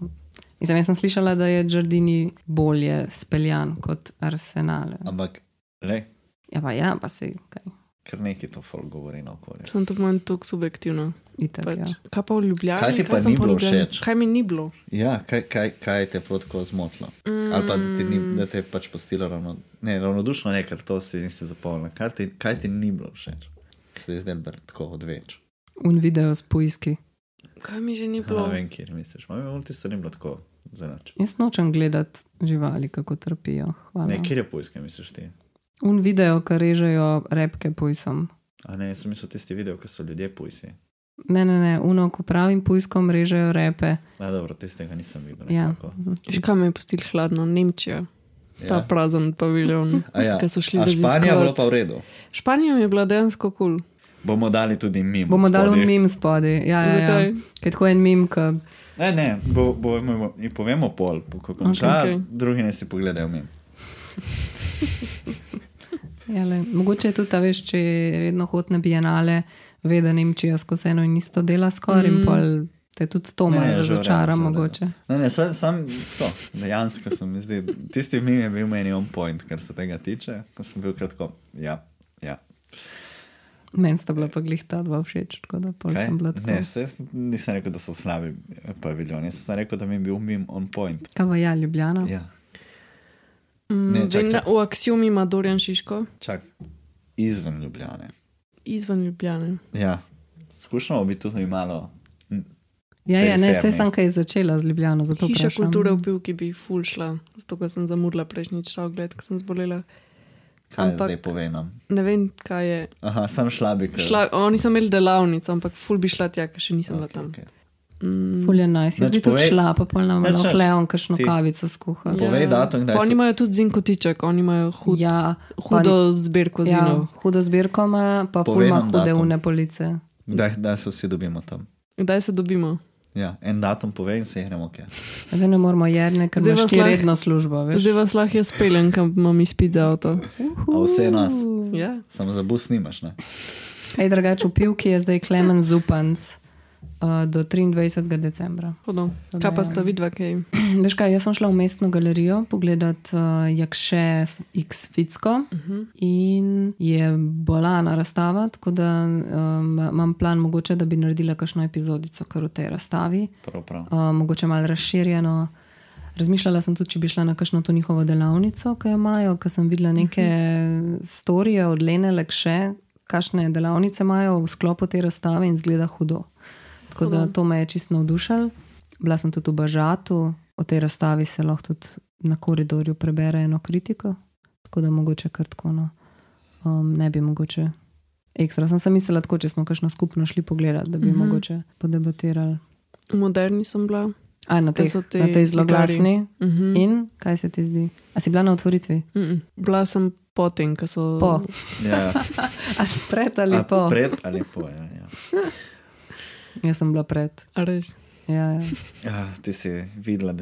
Mislim, jaz sem slišala, da je Džardini bolje speljan kot Arsenal. Ampak, le, Ja, pa ja, pa se kaj. kar neki to ful govori na okolje. Sem to manj tako subjektivno. Itak, Pač. ja. Kaj pa v Ljubljani? Kaj ti pa sem ni bilo všeč? Kaj mi ni bilo? Ja, kaj, kaj, kaj te je prav tako zmotilo? Mm. Ali pa da, ti ni, da te je pač postilo ravno, ne, ravnodušno, ne, ker to si nisi zapomnil. Kaj ti, kaj ti ni bilo všeč? Se je zdaj tako odveč. Un video s pujski. Kaj mi že ni Ne bilo? vem, kje misliš. Mami, tisto ni bilo tako za noč. Jaz nočem gledati živali, kako trpijo. Hvala. Ne, kje je pojske, misliš ti? Un video, ki režejo repke pujsom. A ne, jaz sem mislil tisti video, ko so ljudje pujsi. Ne, ne, ne, uno, ko pravim pujskom režejo repe. A dobro, tistega nisem videl. Ja. nekako. Še kaj me je pustil hladno? Nemčija. Ta Ja. prazen paviljon, ja. ki so šli A Španija je pa v redu. Španija mi je bila dejansko kul. Cool. Bomo dali tudi mimo. Bomo dali spodaj. un mim spodaj. Ja, ja, ja. Zakaj? Kaj tako en mim, ki Ne, ne, bo, bo, bo, in povemo pol, ko konča, Ok, okay, ok. okay. drugi ne si pogledajo mimo. Ja, le, mogoče je tudi ta veš, če redno hod na bienale, ve, da Nemčija skozi eno in isto dela skoraj mm. in pol te tudi to malo razočara. Ne, ne, sam, sam tako, dejansko sem mi zdi, tisti mim je bil meni on point, kar se tega tiče, ko sem bil kratko. Ja, ja. Meni sta bila pa glih ta dva všeč, tako da pol Kaj? sem bila tako. Ne, se, jaz nisem rekel, da so slabi paviljoni, jaz sem rekel, da mi je bil mim on point. Kaj pa ja, Ljubljana? Ja, Mm, Ne, vem, čak, da čak. v Axiom ima Dorjan Šiško, čak, izven Ljubljane. izven Ljubljane. Ja, skušamo biti tudi malo. Ja, ja, ne, vse sem kaj začela z Ljubljano, zato Hiša vprašam. kulture v Pivki bi ful šla, zato ker sem zamudila prejšnjič ta ogled, ker sem zbolela. Kaj Ampak- zdaj povem? nam? Ne vem, kaj je. Aha, sam šla bi. Šla, oni so imeli delavnico, ampak ful bi šla tja, ker še nisem bila Okej, tam. okej. Mm, Ful je nice. Jaz Nič bi tudi povej- šla, pa pol nam lahko leon kakšno kavico skuha. Ja. Povej datum, kdaj Pa oni imajo tudi zinkotiček, oni imajo hud, Ja, ja, hudo zbirko Ja, zinov. hudo zbirko ima, pa pol ima hude datum. une police. Kdaj, kdaj se vsi dobimo tam? Kdaj se dobimo? Ja, en datum povej in se gremo, ok. Zdaj ne moramo jerne, ker imaš ti redno službo, veš. Zdaj vas lahko jaz peljem, kam imam izpit za avto. A vse nas. Ja. Samo za bus nimaš, ne? Ej, drugače v pivki je zdaj Klemen Zupanc uh, do 23. decembra. Hodo. Kaj pa ja. sta vidva, kaj? <clears throat> Veš kaj, jaz sem šla v mestno galerijo pogledat uh, Jakše X Ficko uh Mhm. -huh. in je bolana razstava, tako da um, imam plan mogoče, da bi naredila kakšno epizodico kar v tej razstavi. Prav, prav. uh, mogoče malo razširjeno. Razmišljala sem tudi, če bi šla na kakšno to njihovo delavnico, ki jo imajo, ker sem videla neke storije od Lene Lekše, kakšne delavnice imajo v sklopu te razstave in zgleda hudo. Tako da to me je čisto navdušalo. Bila sem tudi v Bažatu, o tej razstavi se lahko tudi na koridorju prebere eno kritiko, tako da mogoče kar tako. No. Um, ne bi mogoče. Ekstra sem se mislila, tako, če smo kakšno skupno šli pogledat, da bi mm -hmm. mogoče podebatirali. Moderni sem bila. A, na, teh, so ti na tej zelo glasni. Uh -huh. In kaj se ti zdi? A si bila na otvoritvi? Mm -mm. Bila sem potem, ko so. Po. Ja, ja. <laughs> A pred ali A po? Pred ali po, ja. ja. Jaz sem bila pred. Res. Ja, ja. ja ti si videla,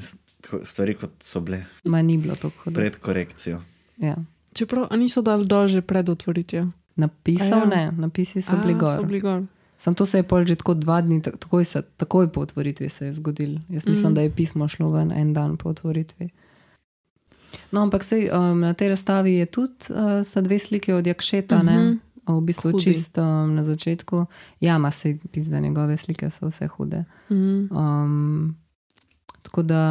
stvari kot so bile Ma ni bilo tako hudo. pred korekcijo. Ja. Čeprav niso dali dol že pred otvoritvijo. Napisal A ja. ne, napisi so bili A, gor. So bili gor. Sam to se je pol že tako dva dni, tak- takoj, se, takoj po otvoritvi se je zgodil. Jaz mislim, Mm. mm. da je pismo šlo ven en dan po otvoritvi. No, ampak sej, um, na tej razstavi je tudi uh, sta dve slike od Jakšeta, uh -huh. V bistvu Hudi. čisto na začetku. Ja, ima se pizda, njegove slike so vse hude. Mm. Um, tako da,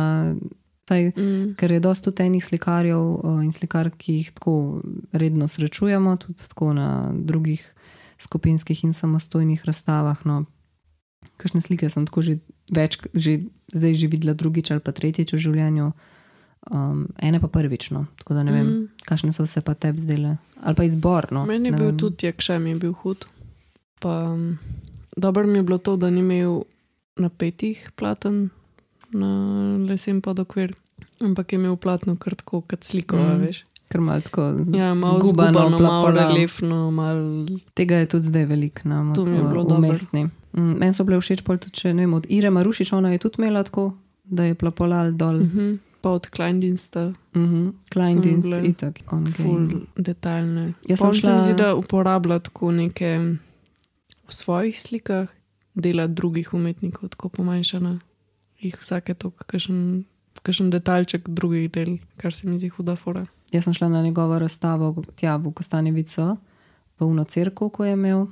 saj, Mm. ker je dosta tudi enih slikarjev uh, in slikar, ki jih tako redno srečujemo, tudi tako na drugih skupinskih in samostojnih razstavah. No. Kakšne slike sem tako že več, že, zdaj že videla drugič ali pa tretjič v življenju, um, ene pa prvič. No. Tako da ne vem, Mm. kakšne so se pa tebi zdele. Ali pa izbor. No. Meni je bil vem. tudi Jakša, mi je bil hud. Pa, um, dobro mi je bilo to, da ni imel napetih platen na lesen podokvir, ampak je imel platno kar tako, kot sliko, Mm. mm. veš. Ker malo tako Ja, malo zgubano, zgubano, malo plapolal. reliefno, malo Tega je tudi zdaj veliko na dobro. umestni. Mm, Meni so bile všeč pol tudi, če ne vem, od Ire Marušič, ona je tudi imela tako, da je plapolal dol. uh -huh. Pa od Kleindinsta, Mm -hmm. Klein So Dienst, bile itak, ful detaljne. Jaz sem Pol se šla- mi zdi, da uporablja tako neke v svojih slikah, dela drugih umetnikov, tako pomanjšana. Jih vsake to, kakšen, kakšen detaljček drugih del, kar se mi zdi huda fora. Jaz sem šla na njegovo razstavo tja v Kostanjevico, v Uno Cerku, ko je imel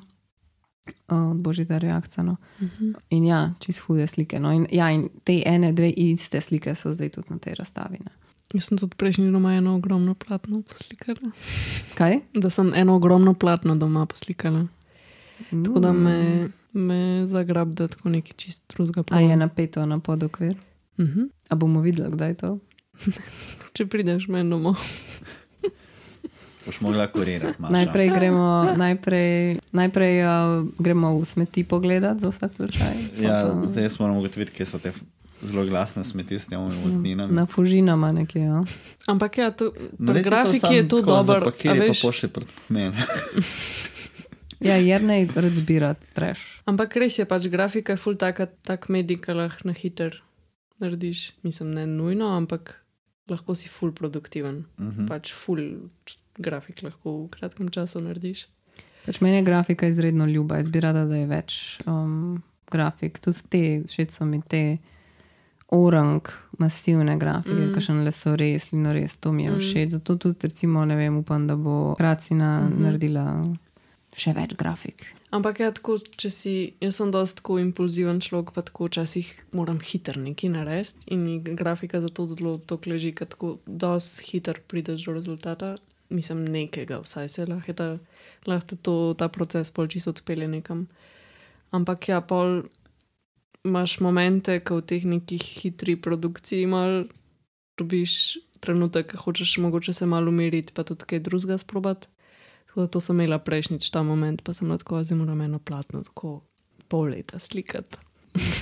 od Božida reakcija. No. Uh -huh. In ja, čist hude slike. No. In, ja, in te ene, dve iste slike so zdaj tudi na tej razstavi. Ne. Jaz sem tudi prejšnji doma eno ogromno platno poslikala. Kaj? Da sem eno ogromno platno doma poslikala. Tako da Mm. me, me zagrab, da tako neki čist drugega A je napeto na podokvir? Uh -huh. A bomo videli, kdaj je to? <laughs> Če prideš meni domov. Boš mogla kurirati. Maša. Najprej gremo, najprej, najprej uh, gremo v smeti pogledat za vsak slučaj. Ja, Pa- zdaj smo morali ugotoviti, kje so te zelo glasne smeti s temi vodninami. Na Fužinama nekje. Ja. Ampak ja, to, Naredi pri grafiki je to dobro. a Zapakiri pa veš. pošli pred mene. <laughs> Ja, Jrnej rad zbira treš. Ampak res je pač grafika, je full taka, tak medij, ki lahko na hiter narediš. Mislim, ne nujno, ampak lahko si full produktiven. Mhm. Pač full grafik lahko v kratkem času narediš. Pač meni je grafika izredno ljuba, jaz bi rada, da je več um, grafik. Tudi te, všeč so mi te orang, masivne grafike, mm. Mm. ki še ne so res, lino res, to mi je Mm. všeč. Zato tudi, recimo, ne vem, upam, da bo Kracina mm Mhm. -hmm. naredila še več grafik. Ampak ja, tako, če si, jaz sem dosti tako impulziven človek, pa tako včasih moram hiter nekaj narediti in mi grafika zato zelo to leži, ker tako dosti hiter prideš do rezultata. Mislim, nekega, vsaj se lahko, ta, lahko to, ta proces pol čisto odpelje nekam. Ampak ja, pol imaš momente, ko v teh nekih hitri produkciji mal dobiš trenutek, ko hočeš mogoče se malo umiriti, pa tudi kaj drugega sprobati. Tako da to sem imela prejšnjič ta moment, pa sem lahko zdaj moram eno platno tako pol leta slikati.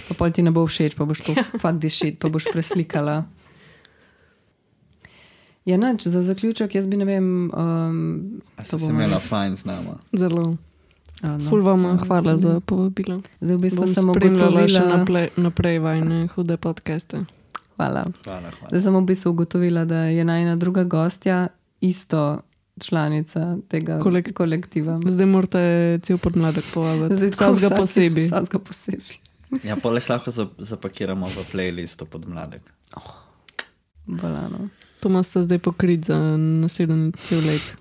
Pa pol ti ne bo všeč, pa boš to fakt dišit, pa boš preslikala. Ja, nič, za zaključek, jaz bi ne vem. Um, si bomo- imela fajn z nama. Zelo. a, no. Ful vam Ja, hvala sem- za povabilo. Zdaj v bistvu Bom sem spremljala še ugotovila, naprej, naprej vajne hude podcaste. hvala. Hvala, hvala. Zdaj sem v bistvu ugotovila, da je najna druga gostja isto članica tega Kolek- kolektiva. Zdaj morate cel podmladek povabiti. Zdaj Vsakega vsakič posebej. Vsakega posebej. Ja, poleg lahko za- zapakiramo v playlistu pod mladek. Bolano. To imate zdaj pokrit za naslednji cel let. <laughs>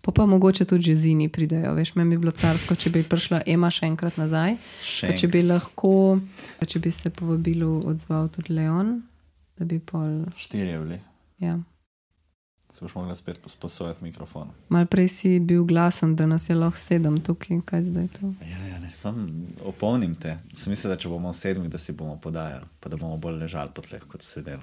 Pa pa mogoče tudi zini pridejo. Veš, meni bi bilo carsko, če bi prišla Ema še enkrat nazaj. Še če bi lahko, če bi se povabilu odzval tudi Leon, da bi pol. Štirje bili. Ja. Se boš mogla spet posposojati mikrofon. Mal prej si bil glasen, da nas je lahko sedem tukaj, kaj zdaj to. Ja, ja, ne, sam opomnim te. Sem mislil, da če bomo sedmi, da si bomo podajali, pa da bomo bolj ležali po tleh kot sedeli.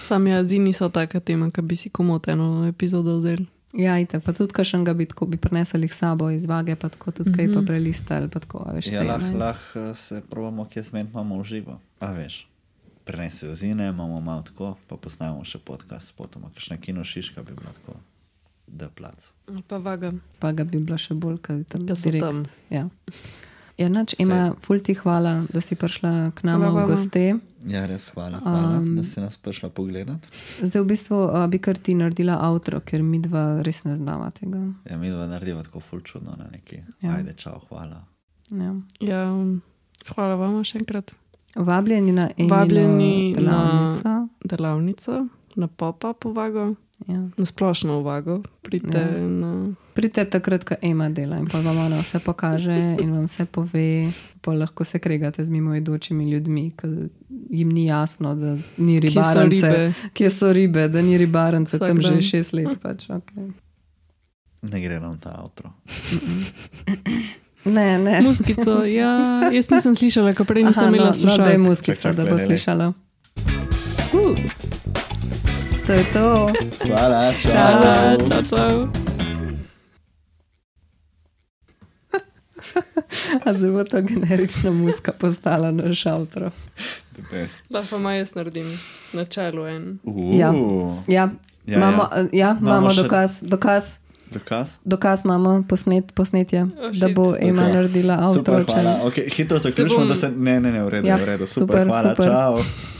Sami jazini so taka tema, ki bi si komot eno epizodo vzeli. Ja, itak, pa tudi kakšnega bi, tako, bi prinesli k sabo iz vage, pa tako tudi kaj pa prelistali, pa tako, a veš, Ja, lahko lah se probamo, kje zmed imamo v živo. A veš, prenesijo zine, imamo malo tako, pa posnamemo še podcast, potom kakšna kino šiška bi bila tako, da plac. Pa vaga. pa ga bi bila še bolj, kaj tam so direkt. tam. Ja. Ja, nač, ima ful ti hvala, da si prišla k nam v goste. Ja, res hvala, hvala Um, da si nas prišla pogledat. Zdaj v bistvu uh, bi kar ti naredila avtro, ker mi dva res ne znava tega. Ja, mi dva narediva tako ful čudno na neki. Ja. Ja. Ajde, čau, hvala. Ja. Ja, hvala vam še enkrat. Vabljeni na Emino Vabljeni na- delavnico. Delavnico na pop-up uvago, Ja. na splošno uvago. Pridite Ja. na. Pridite takrat, ko ima dela in pa vam ona vse pokaže in vam vse pove, pa lahko se kregate z mimoidočimi ljudmi, ki jim ni jasno, da ni Kje ribarence. ribe? Kje so ribe, da ni ribarence Vsak tam že dan. šest let. Pač, okay. Ne gre nam ta avto. Ne, ne. Muskico, ja, jaz nisem slišala, ko prej nisem Aha, imela no, no, da je slušalk. muskica, da bo slišala. Uh. To je to. Hvala, čau. Hvala, čau, čau. A zdaj bo ta generična muska postala naš avtor. The best. Lahko ma jaz naredim na čelu en. Uh, Ja. Ja, Ja, imamo, ja. ja, Imamo imamo še- dokaz, dokaz, Dokaz? dokaz imamo posnet, posnetje, Oh, da bo shit. Ema Super. naredila Super, avtor. hvala. Okay, hitro zaključimo, bom- da se. Ne, ne, ne, v redu, Ja, v redu. Super, super, hvala, super. čau.